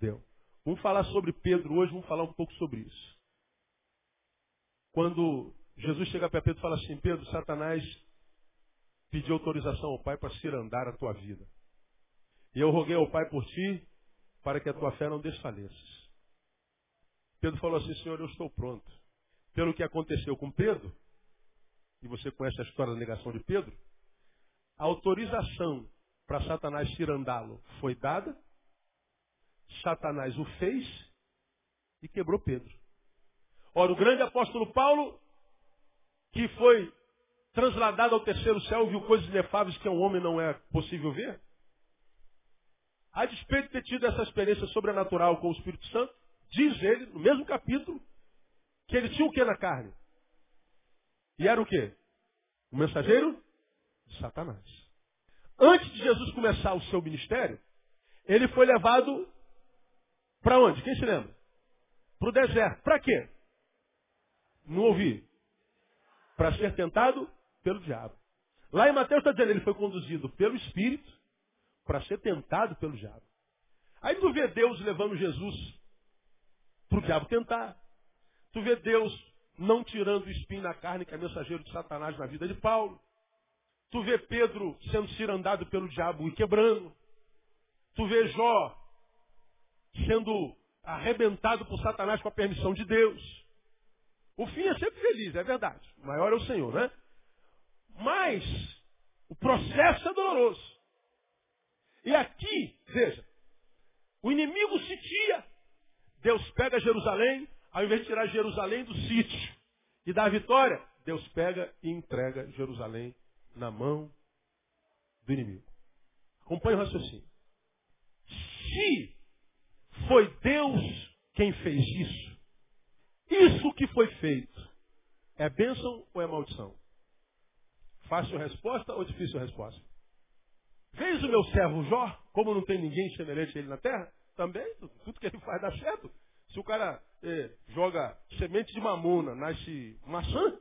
Deu. Vamos falar sobre Pedro hoje, vamos falar um pouco sobre isso. Quando Jesus chega para Pedro e fala assim, Pedro, Satanás pediu autorização ao Pai para cirandar a tua vida. E eu roguei ao Pai por ti, para que a tua fé não desfaleça. Pedro falou assim, Senhor, eu estou pronto. Pelo que aconteceu com Pedro, e você conhece a história da negação de Pedro, a autorização para Satanás tirandá-lo foi dada, Satanás o fez e quebrou Pedro. Ora, o grande apóstolo Paulo, que foi transladado ao terceiro céu, viu coisas inefáveis que um homem não é possível ver, a despeito de ter tido essa experiência sobrenatural com o Espírito Santo, diz ele, no mesmo capítulo, que ele tinha o que na carne? E era o quê? O mensageiro de Satanás. Antes de Jesus começar o seu ministério, ele foi levado para onde? Quem se lembra? Para o deserto. Para quê? Não ouvi. Para ser tentado pelo diabo. Lá em Mateus está dizendo, ele foi conduzido pelo Espírito para ser tentado pelo diabo. Aí tu vê Deus levando Jesus para o diabo tentar. Tu vê Deus não tirando o espinho na carne, que é mensageiro de Satanás na vida de Paulo. Tu vê Pedro sendo cirandado pelo diabo e quebrando. Tu vê Jó sendo arrebentado por Satanás com a permissão de Deus. O fim é sempre feliz, é verdade. O maior é o Senhor, né? Mas o processo é doloroso. E aqui, veja, o inimigo sitia. Deus pega Jerusalém, ao invés de tirar Jerusalém do sítio e dar a vitória, Deus pega e entrega Jerusalém na mão do inimigo. Acompanhe o raciocínio. Se foi Deus quem fez isso, isso que foi feito, é bênção ou é maldição? Fácil resposta ou difícil resposta? Fez o meu servo Jó, como não tem ninguém semelhante a ele na terra? Também, tudo que ele faz dá certo. Se o cara eh, joga semente de mamona, nasce maçã,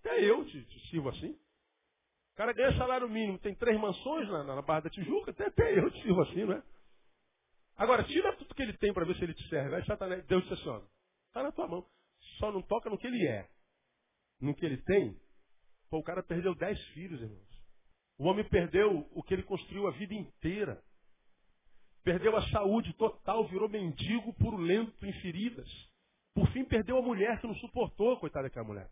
até eu te, te sirvo assim. O cara ganha salário mínimo, tem três mansões na, na Barra da Tijuca, até, até eu te sirvo assim, não é? Agora, tira tudo que ele tem para ver se ele te serve. Aí Satanás, Deus disse assim, está na tua mão. Só não toca no que ele é. No que ele tem. Pô, o cara perdeu dez filhos, irmãos. O homem perdeu o que ele construiu a vida inteira. Perdeu a saúde total, virou mendigo purulento em feridas. Por fim, perdeu a mulher que não suportou, coitada daquela mulher.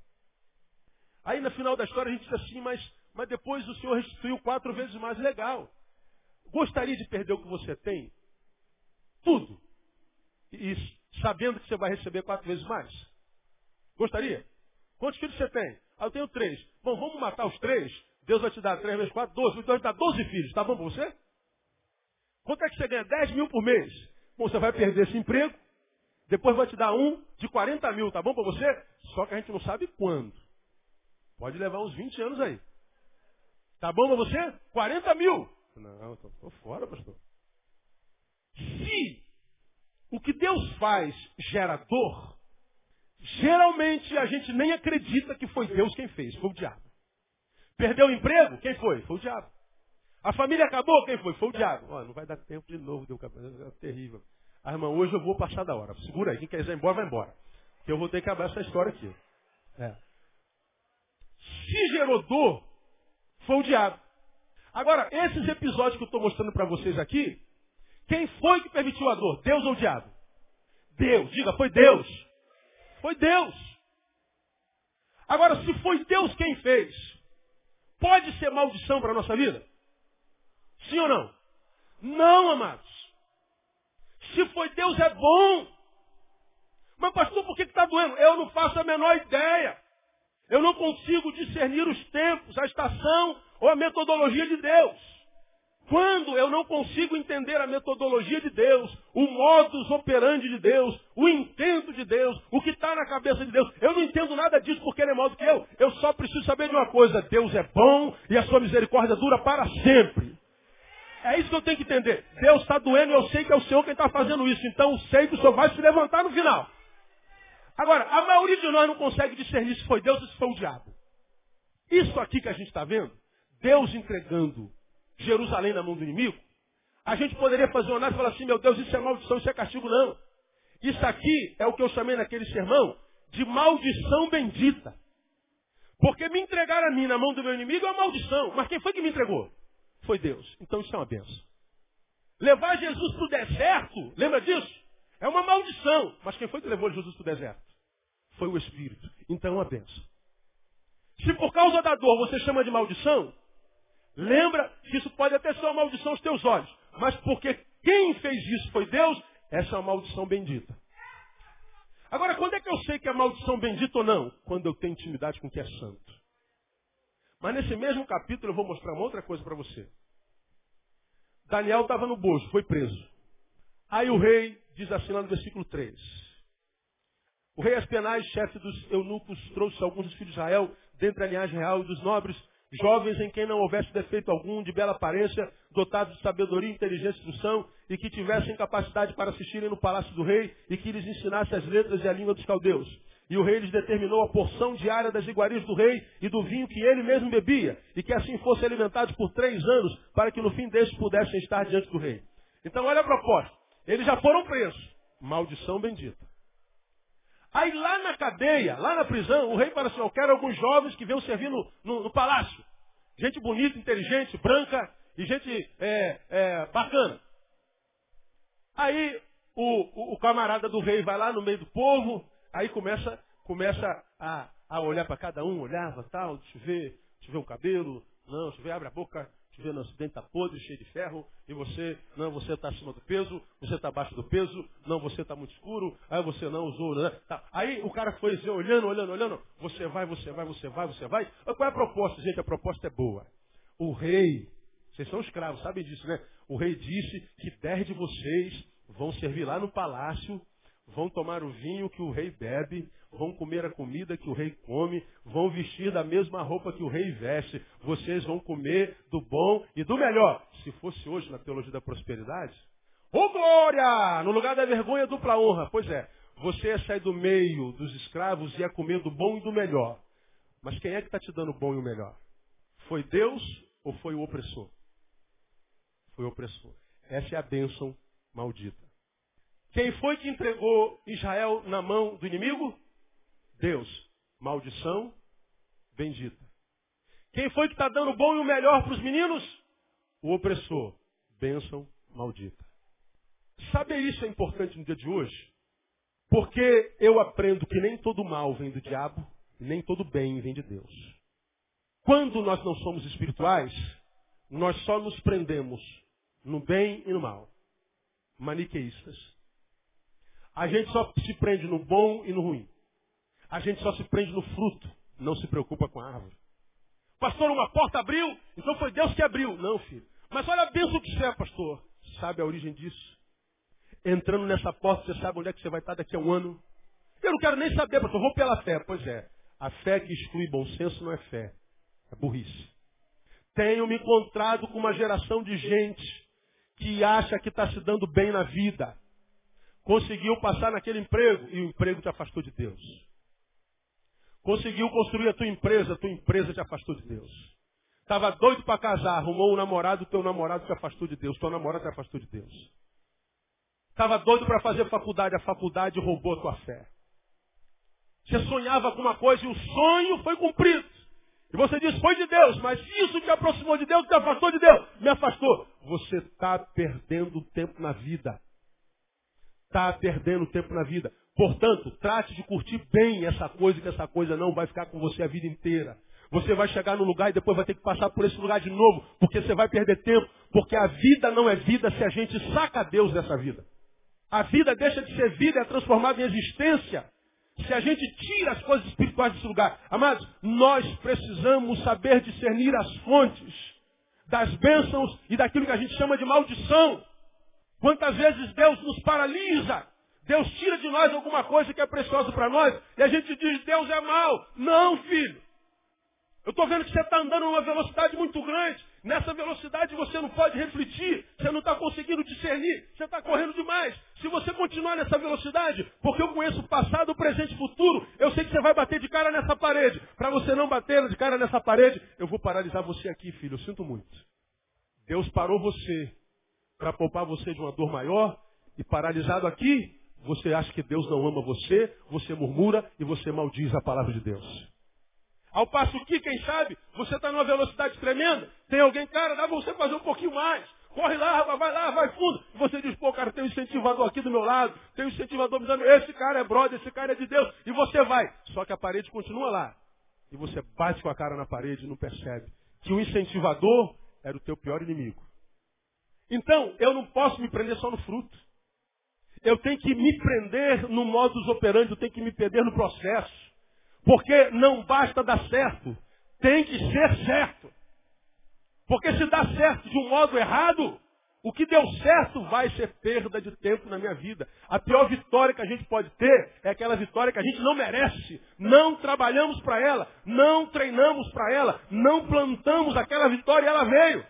Aí, no final da história, a gente diz assim, mas, mas depois o Senhor restituiu quatro vezes mais. Legal. Gostaria de perder o que você tem? Tudo. E sabendo que você vai receber quatro vezes mais? Gostaria? Quantos filhos você tem? Ah, eu tenho três. Bom, vamos matar os três? Deus vai te dar três vezes quatro, doze. Então vai te dar doze filhos. Tá bom para você? Quanto é que você ganha? 10 mil por mês. Bom, você vai perder esse emprego, depois vai te dar um de 40 mil, tá bom para você? Só que a gente não sabe quando. Pode levar uns 20 anos aí. Tá bom para você? 40 mil. Não, estou fora, pastor. Se o que Deus faz gera dor, geralmente a gente nem acredita que foi Deus quem fez, foi o diabo. Perdeu o emprego? Quem foi? Foi o diabo. A família acabou? Quem foi? Foi o diabo. Oh, não vai dar tempo de novo, deu é terrível. Ah, irmão, hoje eu vou passar da hora. Segura aí, quem quiser ir embora, vai embora. Que eu vou ter que acabar essa história aqui. É. Se gerou dor, foi o diabo. Agora, esses episódios que eu estou mostrando para vocês aqui, quem foi que permitiu a dor? Deus ou o diabo? Deus. Diga, foi Deus. Foi Deus. Agora, se foi Deus quem fez, pode ser maldição para a nossa vida? Sim ou não? Não, amados. Se foi Deus, é bom. Mas, pastor, por que está doendo? Eu não faço a menor ideia. Eu não consigo discernir os tempos, a estação ou a metodologia de Deus. Quando eu não consigo entender a metodologia de Deus, o modus operandi de Deus, o intento de Deus, o que está na cabeça de Deus, eu não entendo nada disso porque ele é maior do que eu. Eu só preciso saber de uma coisa: Deus é bom e a sua misericórdia dura para sempre. É isso que eu tenho que entender. Deus está doendo e eu sei que é o Senhor quem está fazendo isso. Então eu sei que o Senhor vai se levantar no final. Agora, a maioria de nós não consegue discernir se foi Deus ou se foi o diabo. Isso aqui que a gente está vendo, Deus entregando Jerusalém na mão do inimigo, a gente poderia fazer uma análise e falar assim, meu Deus, isso é maldição, isso é castigo, não. Isso aqui é o que eu chamei naquele sermão de maldição bendita. Porque me entregar a mim na mão do meu inimigo é uma maldição. Mas quem foi que me entregou? Foi Deus. Então isso é uma benção. Levar Jesus para o deserto, lembra disso? É uma maldição. Mas quem foi que levou Jesus para o deserto? Foi o Espírito. Então é uma benção. Se por causa da dor você chama de maldição, lembra que isso pode até ser uma maldição aos teus olhos. Mas porque quem fez isso foi Deus, essa é uma maldição bendita. Agora, quando é que eu sei que é maldição bendita ou não? Quando eu tenho intimidade com o que é santo. Mas nesse mesmo capítulo eu vou mostrar uma outra coisa para você. Daniel estava no bojo, foi preso. Aí o rei diz assim lá no versículo 3. O rei Aspenaz, chefe dos eunucos, trouxe alguns dos filhos de Israel, dentre a linhagem real e dos nobres, jovens em quem não houvesse defeito algum, de bela aparência, dotados de sabedoria, inteligência e instrução, e que tivessem capacidade para assistirem no palácio do rei, e que lhes ensinasse as letras e a língua dos caldeus. E o rei lhes determinou a porção diária das iguarias do rei e do vinho que ele mesmo bebia, e que assim fossem alimentados por três anos, para que no fim destes pudessem estar diante do rei. Então olha a proposta. Eles já foram presos. Maldição bendita. Aí lá na cadeia, lá na prisão, o rei fala assim, eu quero alguns jovens que venham servir no, no, no palácio. Gente bonita, inteligente, branca e gente é, é, bacana. Aí o, o, o, camarada do rei vai lá no meio do povo, aí começa, começa a, a olhar para cada um, olhava, tal, deixa eu ver, deixa eu ver o cabelo, não, deixa eu ver, abre a boca, deixa eu ver, não, esse dente tá podre, cheio de ferro, e você, não, você está acima do peso, você está abaixo do peso, não, você está muito escuro, aí você não usou, né? Tá. Aí o cara foi assim, olhando, olhando, olhando, você vai, você vai, você vai, você vai. Qual é a proposta, gente? A proposta é boa. O rei, vocês são escravos, sabem disso, né? O rei disse que dez de vocês vão servir lá no palácio, vão tomar o vinho que o rei bebe, vão comer a comida que o rei come, vão vestir da mesma roupa que o rei veste, vocês vão comer do bom e do melhor. Se fosse hoje na teologia da prosperidade, ô glória! No lugar da vergonha, dupla honra. Pois é, você ia sair do meio dos escravos e ia comer do bom e do melhor. Mas quem é que está te dando o bom e o melhor? Foi Deus ou foi o opressor? Foi o opressor. Essa é a bênção maldita. Quem foi que entregou Israel na mão do inimigo? Deus. Maldição bendita. Quem foi que está dando o bom e o melhor para os meninos? O opressor. Bênção maldita. Saber isso é importante no dia de hoje? Porque eu aprendo que nem todo mal vem do diabo, nem todo bem vem de Deus. Quando nós não somos espirituais, nós só nos prendemos no bem e no mal. Maniqueístas. A gente só se prende no bom e no ruim. A gente só se prende no fruto, não se preocupa com a árvore. Pastor, uma porta abriu, então foi Deus que abriu. Não, filho. Mas olha a bênção que você é, pastor. Sabe a origem disso? Entrando nessa porta, você sabe onde é que você vai estar daqui a um ano? Eu não quero nem saber, pastor. Vou pela fé. Pois é. A fé que exclui bom senso não é fé. É burrice. Tenho me encontrado com uma geração de gente que acha que está se dando bem na vida. Conseguiu passar naquele emprego e o emprego te afastou de Deus. Conseguiu construir a tua empresa, a tua empresa te afastou de Deus. Estava doido para casar, arrumou um namorado, teu namorado te afastou de Deus, teu namorado te afastou de Deus. Estava doido para fazer faculdade, a faculdade roubou a tua fé. Você sonhava com uma coisa e o sonho foi cumprido. E você diz, foi de Deus, mas isso te aproximou de Deus, te afastou de Deus, me afastou. Você está perdendo tempo na vida. Está perdendo tempo na vida. Portanto, trate de curtir bem essa coisa, que essa coisa não vai ficar com você a vida inteira. Você vai chegar no lugar e depois vai ter que passar por esse lugar de novo, porque você vai perder tempo, porque a vida não é vida se a gente saca Deus dessa vida. A vida deixa de ser vida, é transformada em existência se a gente tira as coisas espirituais desse lugar. Amados, nós precisamos saber discernir as fontes das bênçãos e daquilo que a gente chama de maldição. Quantas vezes Deus nos paralisa, Deus tira de nós alguma coisa que é preciosa para nós e a gente diz, Deus é mal. Não, filho. Eu estou vendo que você está andando numa velocidade muito grande. Nessa velocidade você não pode refletir, você não está conseguindo discernir, você está correndo demais. Se você continuar nessa velocidade, porque eu conheço o passado, o presente e o futuro, eu sei que você vai bater de cara nessa parede. Para você não bater de cara nessa parede, eu vou paralisar você aqui, filho. Eu sinto muito. Deus parou você para poupar você de uma dor maior e paralisado aqui, você acha que Deus não ama você, você murmura e você maldiz a palavra de Deus. Ao passo que, quem sabe, você está numa velocidade tremenda, tem alguém, cara, dá você fazer um pouquinho mais. Corre lá, vai lá, vai fundo. E você diz, pô, cara, tem um incentivador aqui do meu lado, tem um incentivador me dizendo, esse cara é brother, esse cara é de Deus. E você vai. Só que a parede continua lá. E você bate com a cara na parede e não percebe que o incentivador era o teu pior inimigo. Então, eu não posso me prender só no fruto. Eu tenho que me prender no modus operandi, eu tenho que me prender no processo. Porque não basta dar certo, tem que ser certo. Porque se dá certo de um modo errado, O que deu certo vai ser perda de tempo na minha vida. A pior vitória que a gente pode ter é aquela vitória que a gente não merece. Não trabalhamos para ela, não treinamos para ela, não plantamos aquela vitória e ela veio.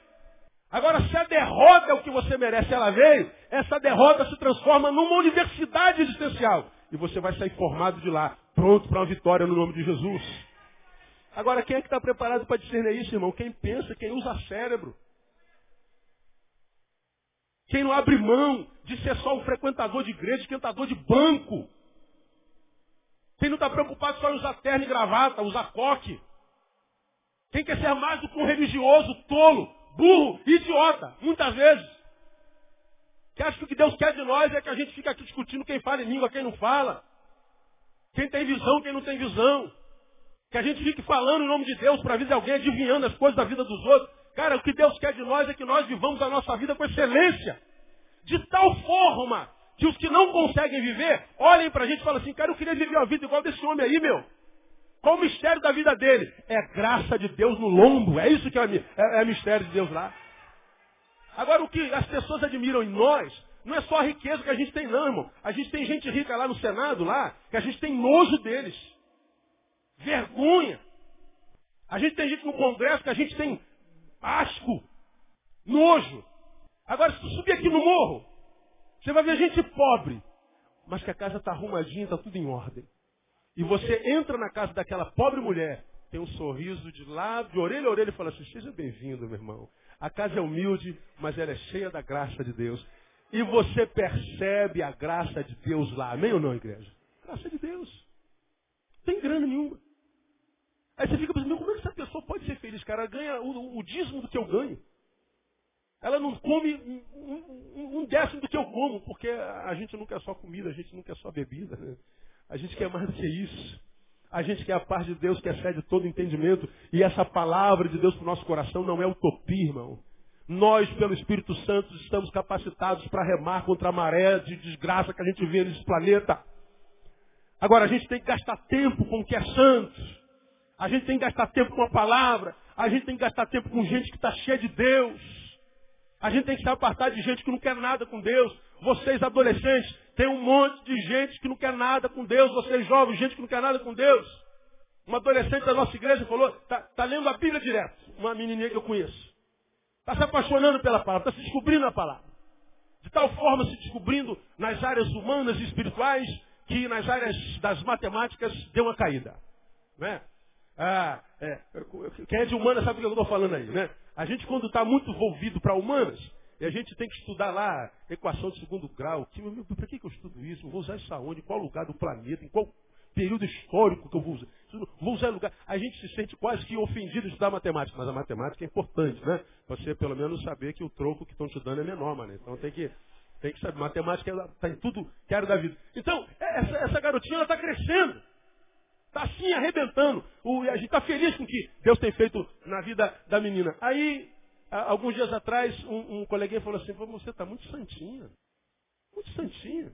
Agora, se a derrota é o que você merece, ela veio, essa derrota se transforma numa universidade existencial. E você vai sair formado de lá, pronto para uma vitória no nome de Jesus. Agora, quem é que está preparado para discernir isso, irmão? Quem pensa, quem usa cérebro. Quem não abre mão de ser só um frequentador de igreja, esquentador de banco. Quem não está preocupado só em usar terno e gravata, usar coque. Quem quer ser mais do que um religioso tolo, burro, idiota, muitas vezes. Que acha que o que Deus quer de nós é que a gente fica aqui discutindo quem fala em língua, quem não fala. Quem tem visão, quem não tem visão. Que a gente fique falando em nome de Deus para a vida de alguém, adivinhando as coisas da vida dos outros. Cara, o que Deus quer de nós é que nós vivamos a nossa vida com excelência. De tal forma que os que não conseguem viver, olhem para a gente e falem assim, cara, eu queria viver uma vida igual desse homem aí, meu. Qual o mistério da vida dele? É graça de Deus no lombo. É isso que é, é, é mistério de Deus lá. Agora, o que as pessoas admiram em nós, não é só a riqueza que a gente tem, não, irmão. A gente tem gente rica lá no Senado, lá, que a gente tem nojo deles. Vergonha. A gente tem gente no Congresso que a gente tem asco, nojo. Agora, se tu subir aqui no morro, você vai ver gente pobre, mas que a casa está arrumadinha, está tudo em ordem. E você entra na casa daquela pobre mulher, tem um sorriso de lá, de orelha a orelha, e fala assim, seja bem-vindo, meu irmão. A casa é humilde, mas ela é cheia da graça de Deus. E você percebe a graça de Deus lá. Amém ou não, igreja? Graça de Deus. Não tem grana nenhuma. Aí você fica pensando, como é que essa pessoa pode ser feliz? Cara, ela ganha o, o dízimo do que eu ganho. Ela não come um, um, um, décimo do que eu como, porque a gente não quer só comida, a gente não quer só bebida. Né? A gente quer mais do que isso. A gente quer a paz de Deus que excede todo entendimento. E essa palavra de Deus para o nosso coração não é utopia, irmão. Nós, pelo Espírito Santo, estamos capacitados para remar contra a maré de desgraça que a gente vê nesse planeta. Agora, a gente tem que gastar tempo com o que é santo. A gente tem que gastar tempo com a palavra. A gente tem que gastar tempo com gente que está cheia de Deus. A gente tem que se apartar de gente que não quer nada com Deus. Vocês adolescentes, tem um monte de gente que não quer nada com Deus. Vocês jovens, gente que não quer nada com Deus. Uma adolescente da nossa igreja falou, está tá lendo a Bíblia direto. Uma menininha que eu conheço. Está se apaixonando pela palavra, está se descobrindo a palavra. De tal forma se descobrindo nas áreas humanas e espirituais que nas áreas das matemáticas deu uma caída. Né? Ah, é, quem é de humanas sabe o que eu estou falando aí, né? A gente quando está muito envolvido para humanas, e a gente tem que estudar lá equação de segundo grau. Para que, eu estudo isso? Vou usar isso aonde? Em qual lugar do planeta? Em qual período histórico que eu vou usar? Vou usar lugar. A gente se sente quase que ofendido de estudar matemática, mas a matemática é importante, né? Você pelo menos saber que o troco que estão te dando é menor, mano. Então tem que, tem que saber. Matemática está em tudo que era da vida. Então, essa, essa garotinha está crescendo. Está assim, arrebentando. O, a gente está feliz com o que Deus tem feito na vida da menina. Aí, alguns dias atrás, um, um coleguinha falou assim, você está muito santinha. Muito santinha.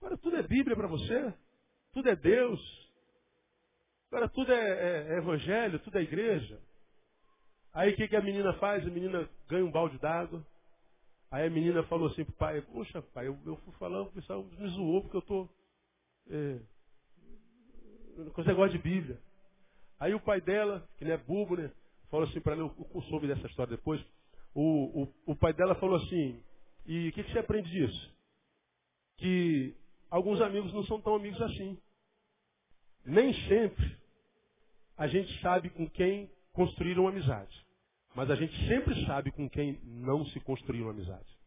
Agora tudo é Bíblia para você. Tudo é Deus. Agora tudo é, é, é, evangelho, tudo é igreja. Aí o que, que a menina faz? A menina ganha um balde d'água. Aí a menina falou assim pro pai, poxa pai, eu, eu fui falando, o pessoal me zoou porque eu estou é, com esse negócio de Bíblia. Aí o pai dela, que não é bobo, né? Falou assim para ela, eu soube dessa história depois. O, o, o pai dela falou assim, e o que, que você aprende disso? Que alguns amigos não são tão amigos assim. Nem sempre a gente sabe com quem construir uma amizade. Mas a gente sempre sabe com quem não se construir uma amizade.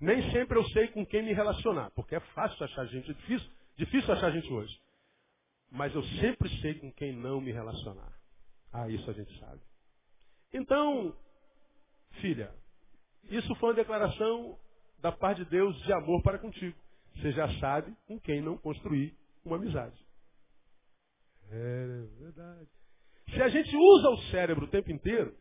Nem sempre eu sei com quem me relacionar, porque é fácil achar gente, é difícil, difícil achar gente hoje. Mas eu sempre sei com quem não me relacionar. Ah, isso a gente sabe. Então, filha, isso foi uma declaração da parte de Deus de amor para contigo. Você já sabe com quem não construir uma amizade. É verdade. Se a gente usa o cérebro o tempo inteiro,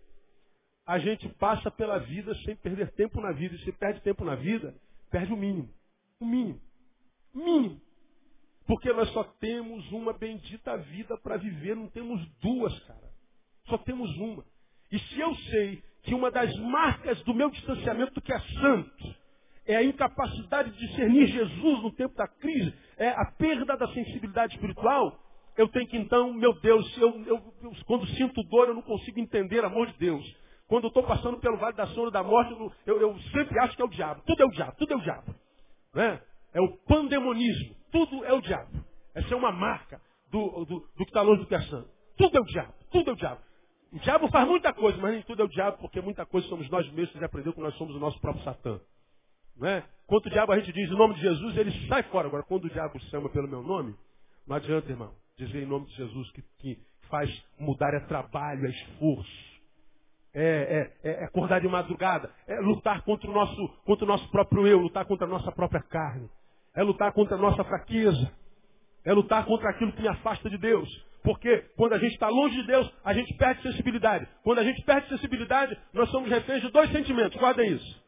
a gente passa pela vida sem perder tempo na vida. E se perde tempo na vida, perde o mínimo. O mínimo. O mínimo. Porque nós só temos uma bendita vida para viver, não temos duas, cara. Só temos uma. E se eu sei que uma das marcas do meu distanciamento do que é santo é a incapacidade de discernir Jesus no tempo da crise, é a perda da sensibilidade espiritual, eu tenho que então, meu Deus, eu, eu, eu, quando sinto dor, eu não consigo entender o amor de Deus. Quando eu estou passando pelo vale da sombra da morte, eu, eu, sempre acho que é o diabo. Tudo é o diabo, tudo é o diabo. Né? É o pandemonismo. Tudo é o diabo. Essa é uma marca do, do, do que está longe do que é santo. Tudo é o diabo, tudo é o diabo. O diabo faz muita coisa, mas nem tudo é o diabo, porque muita coisa somos nós mesmos que aprendeu que nós somos o nosso próprio Satã. Não é? Quando o diabo a gente diz em nome de Jesus, ele sai fora. Agora, quando o diabo chama pelo meu nome, não adianta, irmão. Dizer em nome de Jesus que, que faz mudar é trabalho, é esforço. É, é, é, acordar de madrugada, é lutar contra o, nosso, contra o nosso próprio eu, lutar contra a nossa própria carne, é lutar contra a nossa fraqueza, é lutar contra aquilo que me afasta de Deus. Porque quando a gente está longe de Deus, a gente perde sensibilidade. Quando a gente perde sensibilidade, nós somos reféns de dois sentimentos. Guarda isso.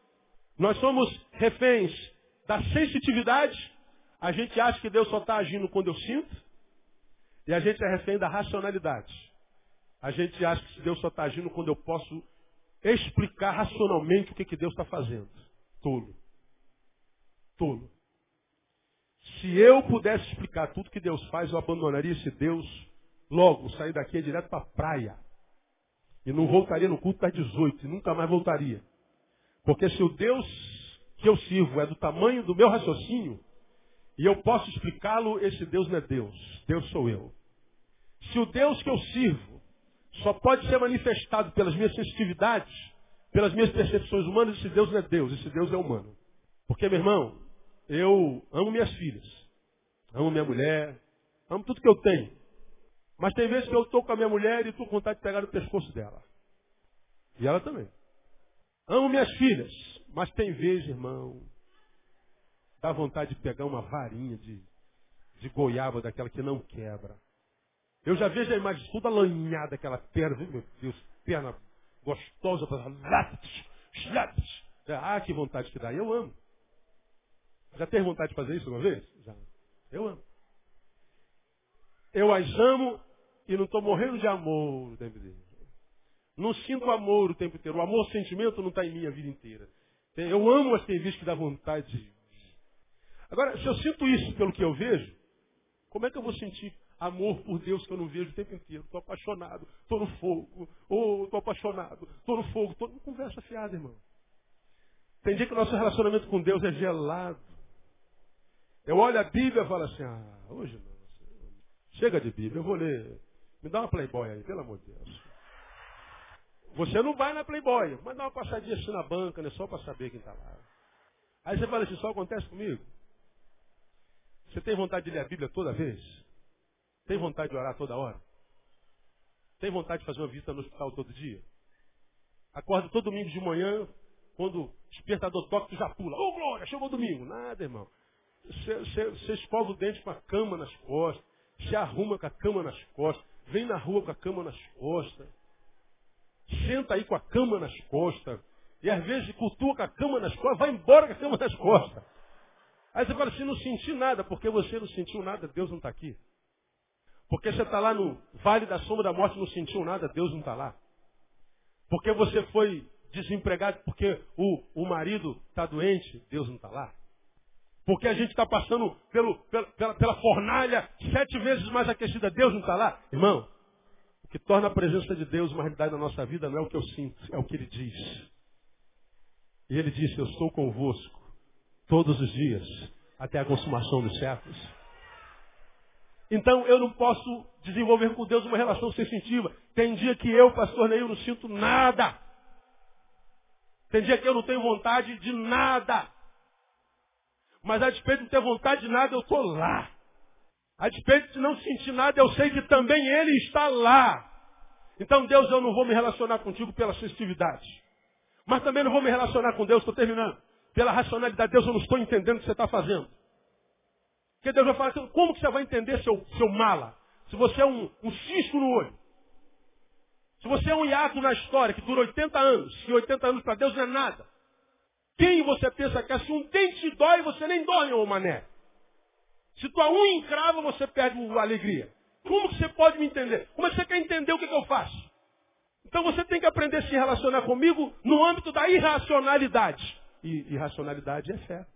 Nós somos reféns da sensitividade. A gente acha que Deus só está agindo quando eu sinto. E a gente é refém da racionalidade. A gente acha que Deus só está agindo quando eu posso explicar racionalmente o que, que Deus está fazendo. Tolo. Tolo. Se eu pudesse explicar tudo que Deus faz, eu abandonaria esse Deus logo, sair daqui direto para a praia. E não voltaria no culto das 18, e nunca mais voltaria. Porque se o Deus que eu sirvo é do tamanho do meu raciocínio, e eu posso explicá-lo, esse Deus não é Deus. Deus sou eu. Se o Deus que eu sirvo só pode ser manifestado pelas minhas sensitividades, pelas minhas percepções humanas, esse Deus não é Deus, esse Deus é humano. Porque, meu irmão, eu amo minhas filhas, amo minha mulher, amo tudo que eu tenho. Mas tem vezes que eu estou com a minha mulher e estou com vontade de pegar no pescoço dela. E ela também. Amo minhas filhas, mas tem vezes, irmão, dá vontade de pegar uma varinha de, de goiaba daquela que não quebra. Eu já vejo a imagem toda lanhada, aquela perna, meu Deus, perna gostosa, ah, que vontade que dá. Eu amo. Já teve vontade de fazer isso uma vez? Já. Eu amo. Eu as amo e não estou morrendo de amor dentro deles. Não sinto amor o tempo inteiro. O amor, o sentimento não está em mim a vida inteira. Eu amo as visto que dá vontade de. Agora, se eu sinto isso pelo que eu vejo, como é que eu vou sentir amor por Deus que eu não vejo o tempo inteiro? Estou apaixonado, estou no fogo, ou estou apaixonado, estou no fogo, estou. Tô... Conversa fiada, irmão. Tem dia que o nosso relacionamento com Deus é gelado. Eu olho a Bíblia e falo assim, ah, hoje não. Chega de Bíblia, eu vou ler. Me dá uma Playboy aí, pelo amor de Deus. Você não vai na Playboy, mas dá uma passadinha assim na banca, né? Só para saber quem está lá. Aí você fala assim, só acontece comigo. Você tem vontade de ler a Bíblia toda vez? Tem vontade de orar toda hora? Tem vontade de fazer uma visita no hospital todo dia? Acorda todo domingo de manhã, quando o despertador toca, tu já pula. Ô oh, glória, chegou domingo. Nada, irmão. Você, escova o dente com a cama nas costas, se arruma com a cama nas costas, vem na rua com a cama nas costas senta aí com a cama nas costas. E às vezes cultua com a cama nas costas, vai embora com a cama nas costas. Aí você fala assim, não senti nada, porque você não sentiu nada, Deus não está aqui. Porque você está lá no vale da sombra da morte não sentiu nada, Deus não está lá. Porque você foi desempregado porque o, o marido está doente, Deus não está lá. Porque a gente está passando pelo, pela, pela fornalha sete vezes mais aquecida, Deus não está lá. Irmão, o que torna a presença de Deus uma realidade na nossa vida não é o que eu sinto, é o que Ele diz. E Ele disse, eu estou convosco todos os dias, até a consumação dos séculos. Então eu não posso desenvolver com Deus uma relação sensitiva. Tem dia que eu, pastor Neil, não sinto nada. Tem dia que eu não tenho vontade de nada. Mas a despeito de não ter vontade de nada, eu estou lá. A despeito de não sentir nada, eu sei que também Ele está lá. Então, Deus, eu não vou me relacionar contigo pela sensitividade. Mas também não vou me relacionar com Deus, estou terminando. Pela racionalidade, Deus, eu não estou entendendo o que você está fazendo. Porque Deus vai falar assim, como que você vai entender seu, seu mala? Se você é um, um cisco no olho. Se você é um hiato na história que dura 80 anos, e 80 anos para Deus não é nada. Quem você pensa que é? Se um dente dói, você nem dói, ô mané. Se tua unha encrava, você perde a alegria. Como que você pode me entender? Como é que você quer entender o que, que eu faço? Então você tem que aprender a se relacionar comigo no âmbito da irracionalidade. E irracionalidade é fé.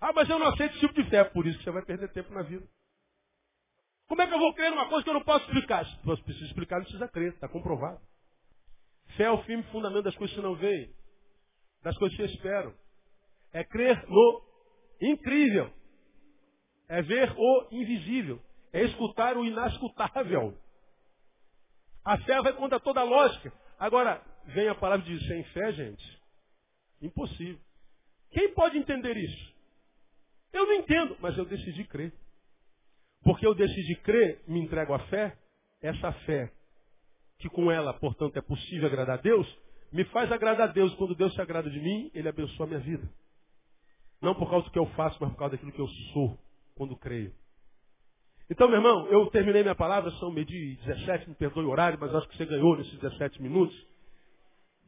Ah, mas eu não aceito esse tipo de fé, por isso que você vai perder tempo na vida. Como é que eu vou crer numa coisa que eu não posso explicar? Se você precisa explicar, não precisa crer, está comprovado. Fé é o firme fundamento das coisas que não veem, das coisas que esperam. É crer no incrível. É ver o invisível. É escutar o inescutável. A fé vai contra toda a lógica. Agora, vem a palavra de sem fé, gente. Impossível. Quem pode entender isso? Eu não entendo, mas eu decidi crer. Porque eu decidi crer, me entrego à fé, essa fé, que com ela, portanto, é possível agradar a Deus, me faz agradar a Deus. Quando Deus se agrada de mim, Ele abençoa a minha vida. Não por causa do que eu faço, mas por causa daquilo que eu sou, quando creio. Então, meu irmão, eu terminei minha palavra, são de 17, me perdoe o horário, mas acho que você ganhou nesses 17 minutos.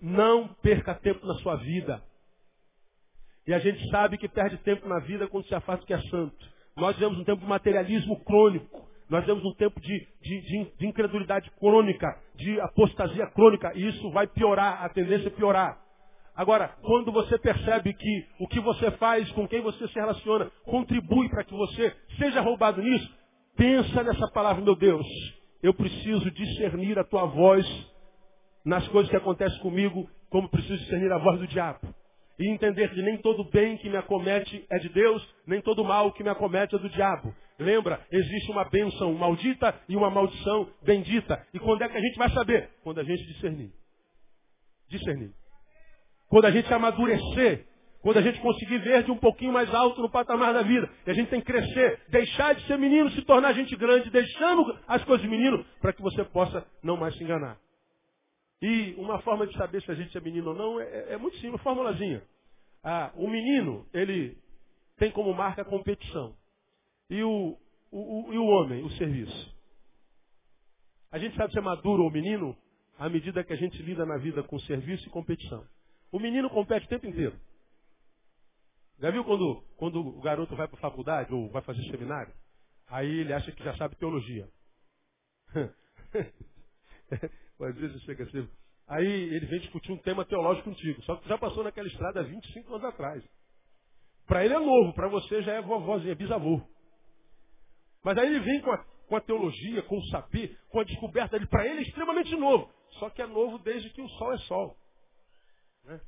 Não perca tempo na sua vida. E a gente sabe que perde tempo na vida quando se afasta que é santo. Nós vivemos um tempo de materialismo crônico. Nós vivemos um tempo de, de, de, de incredulidade crônica, de apostasia crônica, e isso vai piorar, a tendência é piorar. Agora, quando você percebe que o que você faz, com quem você se relaciona, contribui para que você seja roubado nisso, pensa nessa palavra, meu Deus. Eu preciso discernir a tua voz nas coisas que acontecem comigo, como preciso discernir a voz do diabo. E entender que nem todo bem que me acomete é de Deus, nem todo mal que me acomete é do diabo. Lembra, existe uma bênção maldita e uma maldição bendita. E quando é que a gente vai saber? Quando a gente discernir. Discernir. Quando a gente amadurecer. Quando a gente conseguir ver de um pouquinho mais alto no patamar da vida. E a gente tem que crescer, deixar de ser menino, se tornar gente grande, deixando as coisas de menino, para que você possa não mais se enganar. E uma forma de saber se a gente é menino ou não é, é muito simples, formulazinha. Ah, o menino, ele tem como marca a competição. E o, o, o, e o homem, o serviço. A gente sabe se é maduro ou menino à medida que a gente lida na vida com serviço e competição. O menino compete o tempo inteiro. Já viu quando, quando o garoto vai para a faculdade ou vai fazer seminário? Aí ele acha que já sabe teologia. Às vezes chega assim. Aí ele vem discutir um tema teológico contigo. Só que já passou naquela estrada há 25 anos atrás. Para ele é novo, para você já é vovozinha, bisavô. Mas aí ele vem com a, com a teologia, com o saber, com a descoberta dele. Para ele é extremamente novo. Só que é novo desde que o sol é sol. Né?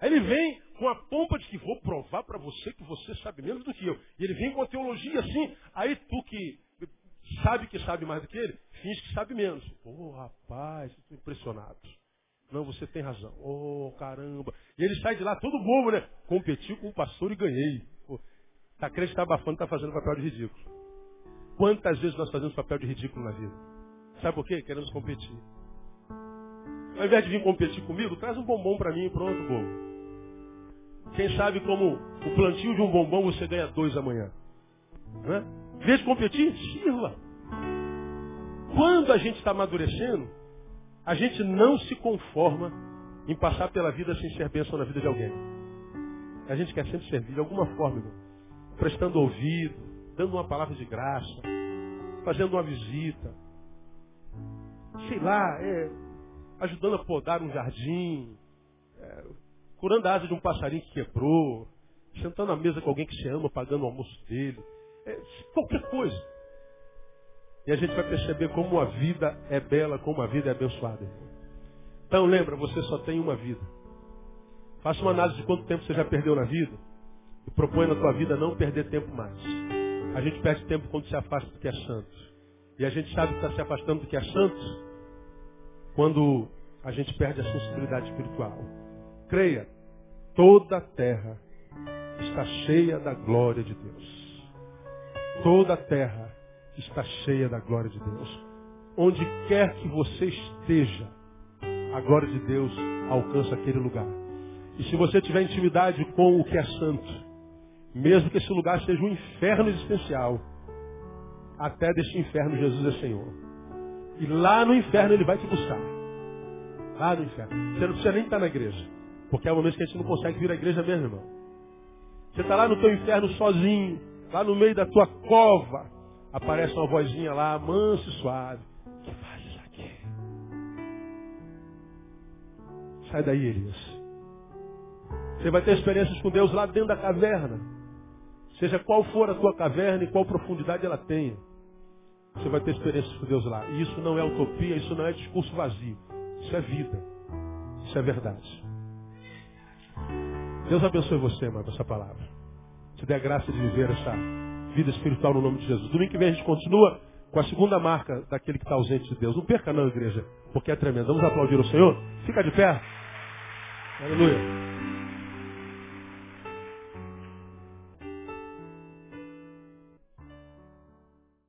Aí ele vem com a pompa de que vou provar para você que você sabe menos do que eu. E ele vem com a teologia assim. Aí tu que sabe que sabe mais do que ele, finge que sabe menos. Pô, oh, rapaz, estou impressionado. Não, você tem razão. Oh, caramba. E ele sai de lá todo bobo, né? Competiu com o pastor e ganhei. Pô, tá crente, está abafando, está fazendo papel de ridículo. Quantas vezes nós fazemos papel de ridículo na vida? Sabe por quê? Queremos competir. Ao invés de vir competir comigo, traz um bombom para mim e pronto, bobo. Quem sabe como o plantio de um bombom você ganha dois amanhã. Né? Em vez de competir, sirva. Quando a gente está amadurecendo, a gente não se conforma em passar pela vida sem ser bênção na vida de alguém. A gente quer sempre servir de alguma forma, irmão. prestando ouvido, dando uma palavra de graça, fazendo uma visita, sei lá, é, ajudando a podar um jardim, é, curando a asa de um passarinho que quebrou, sentando à mesa com alguém que se ama, pagando o almoço dele, qualquer coisa. E a gente vai perceber como a vida é bela, como a vida é abençoada. Então lembra, você só tem uma vida. Faça uma análise de quanto tempo você já perdeu na vida e propõe na tua vida não perder tempo mais. A gente perde tempo quando se afasta do que é santo. E a gente sabe que está se afastando do que é santo quando a gente perde a sensibilidade espiritual. Creia, toda a terra está cheia da glória de Deus. Toda a terra está cheia da glória de Deus. Onde quer que você esteja, a glória de Deus alcança aquele lugar. E se você tiver intimidade com o que é santo, mesmo que esse lugar seja um inferno existencial, até desse inferno Jesus é Senhor. E lá no inferno ele vai te buscar. Lá no inferno. Você não precisa nem estar na igreja. Porque é o que a gente não consegue vir à igreja mesmo, irmão. Você está lá no teu inferno sozinho, lá no meio da tua cova, aparece uma vozinha lá, mansa e suave. Que fazes aqui? Sai daí, Elias. Você vai ter experiências com Deus lá dentro da caverna. Seja qual for a tua caverna e qual profundidade ela tenha. Você vai ter experiências com Deus lá. E isso não é utopia, isso não é discurso vazio. Isso é vida. Isso é verdade. Deus abençoe você, mãe, com essa palavra. Te dê a graça de viver essa vida espiritual no nome de Jesus. Domingo que vem a gente continua com a segunda marca daquele que está ausente de Deus. Não perca não, igreja, porque é tremendo. Vamos aplaudir o Senhor? Fica de pé. Aleluia.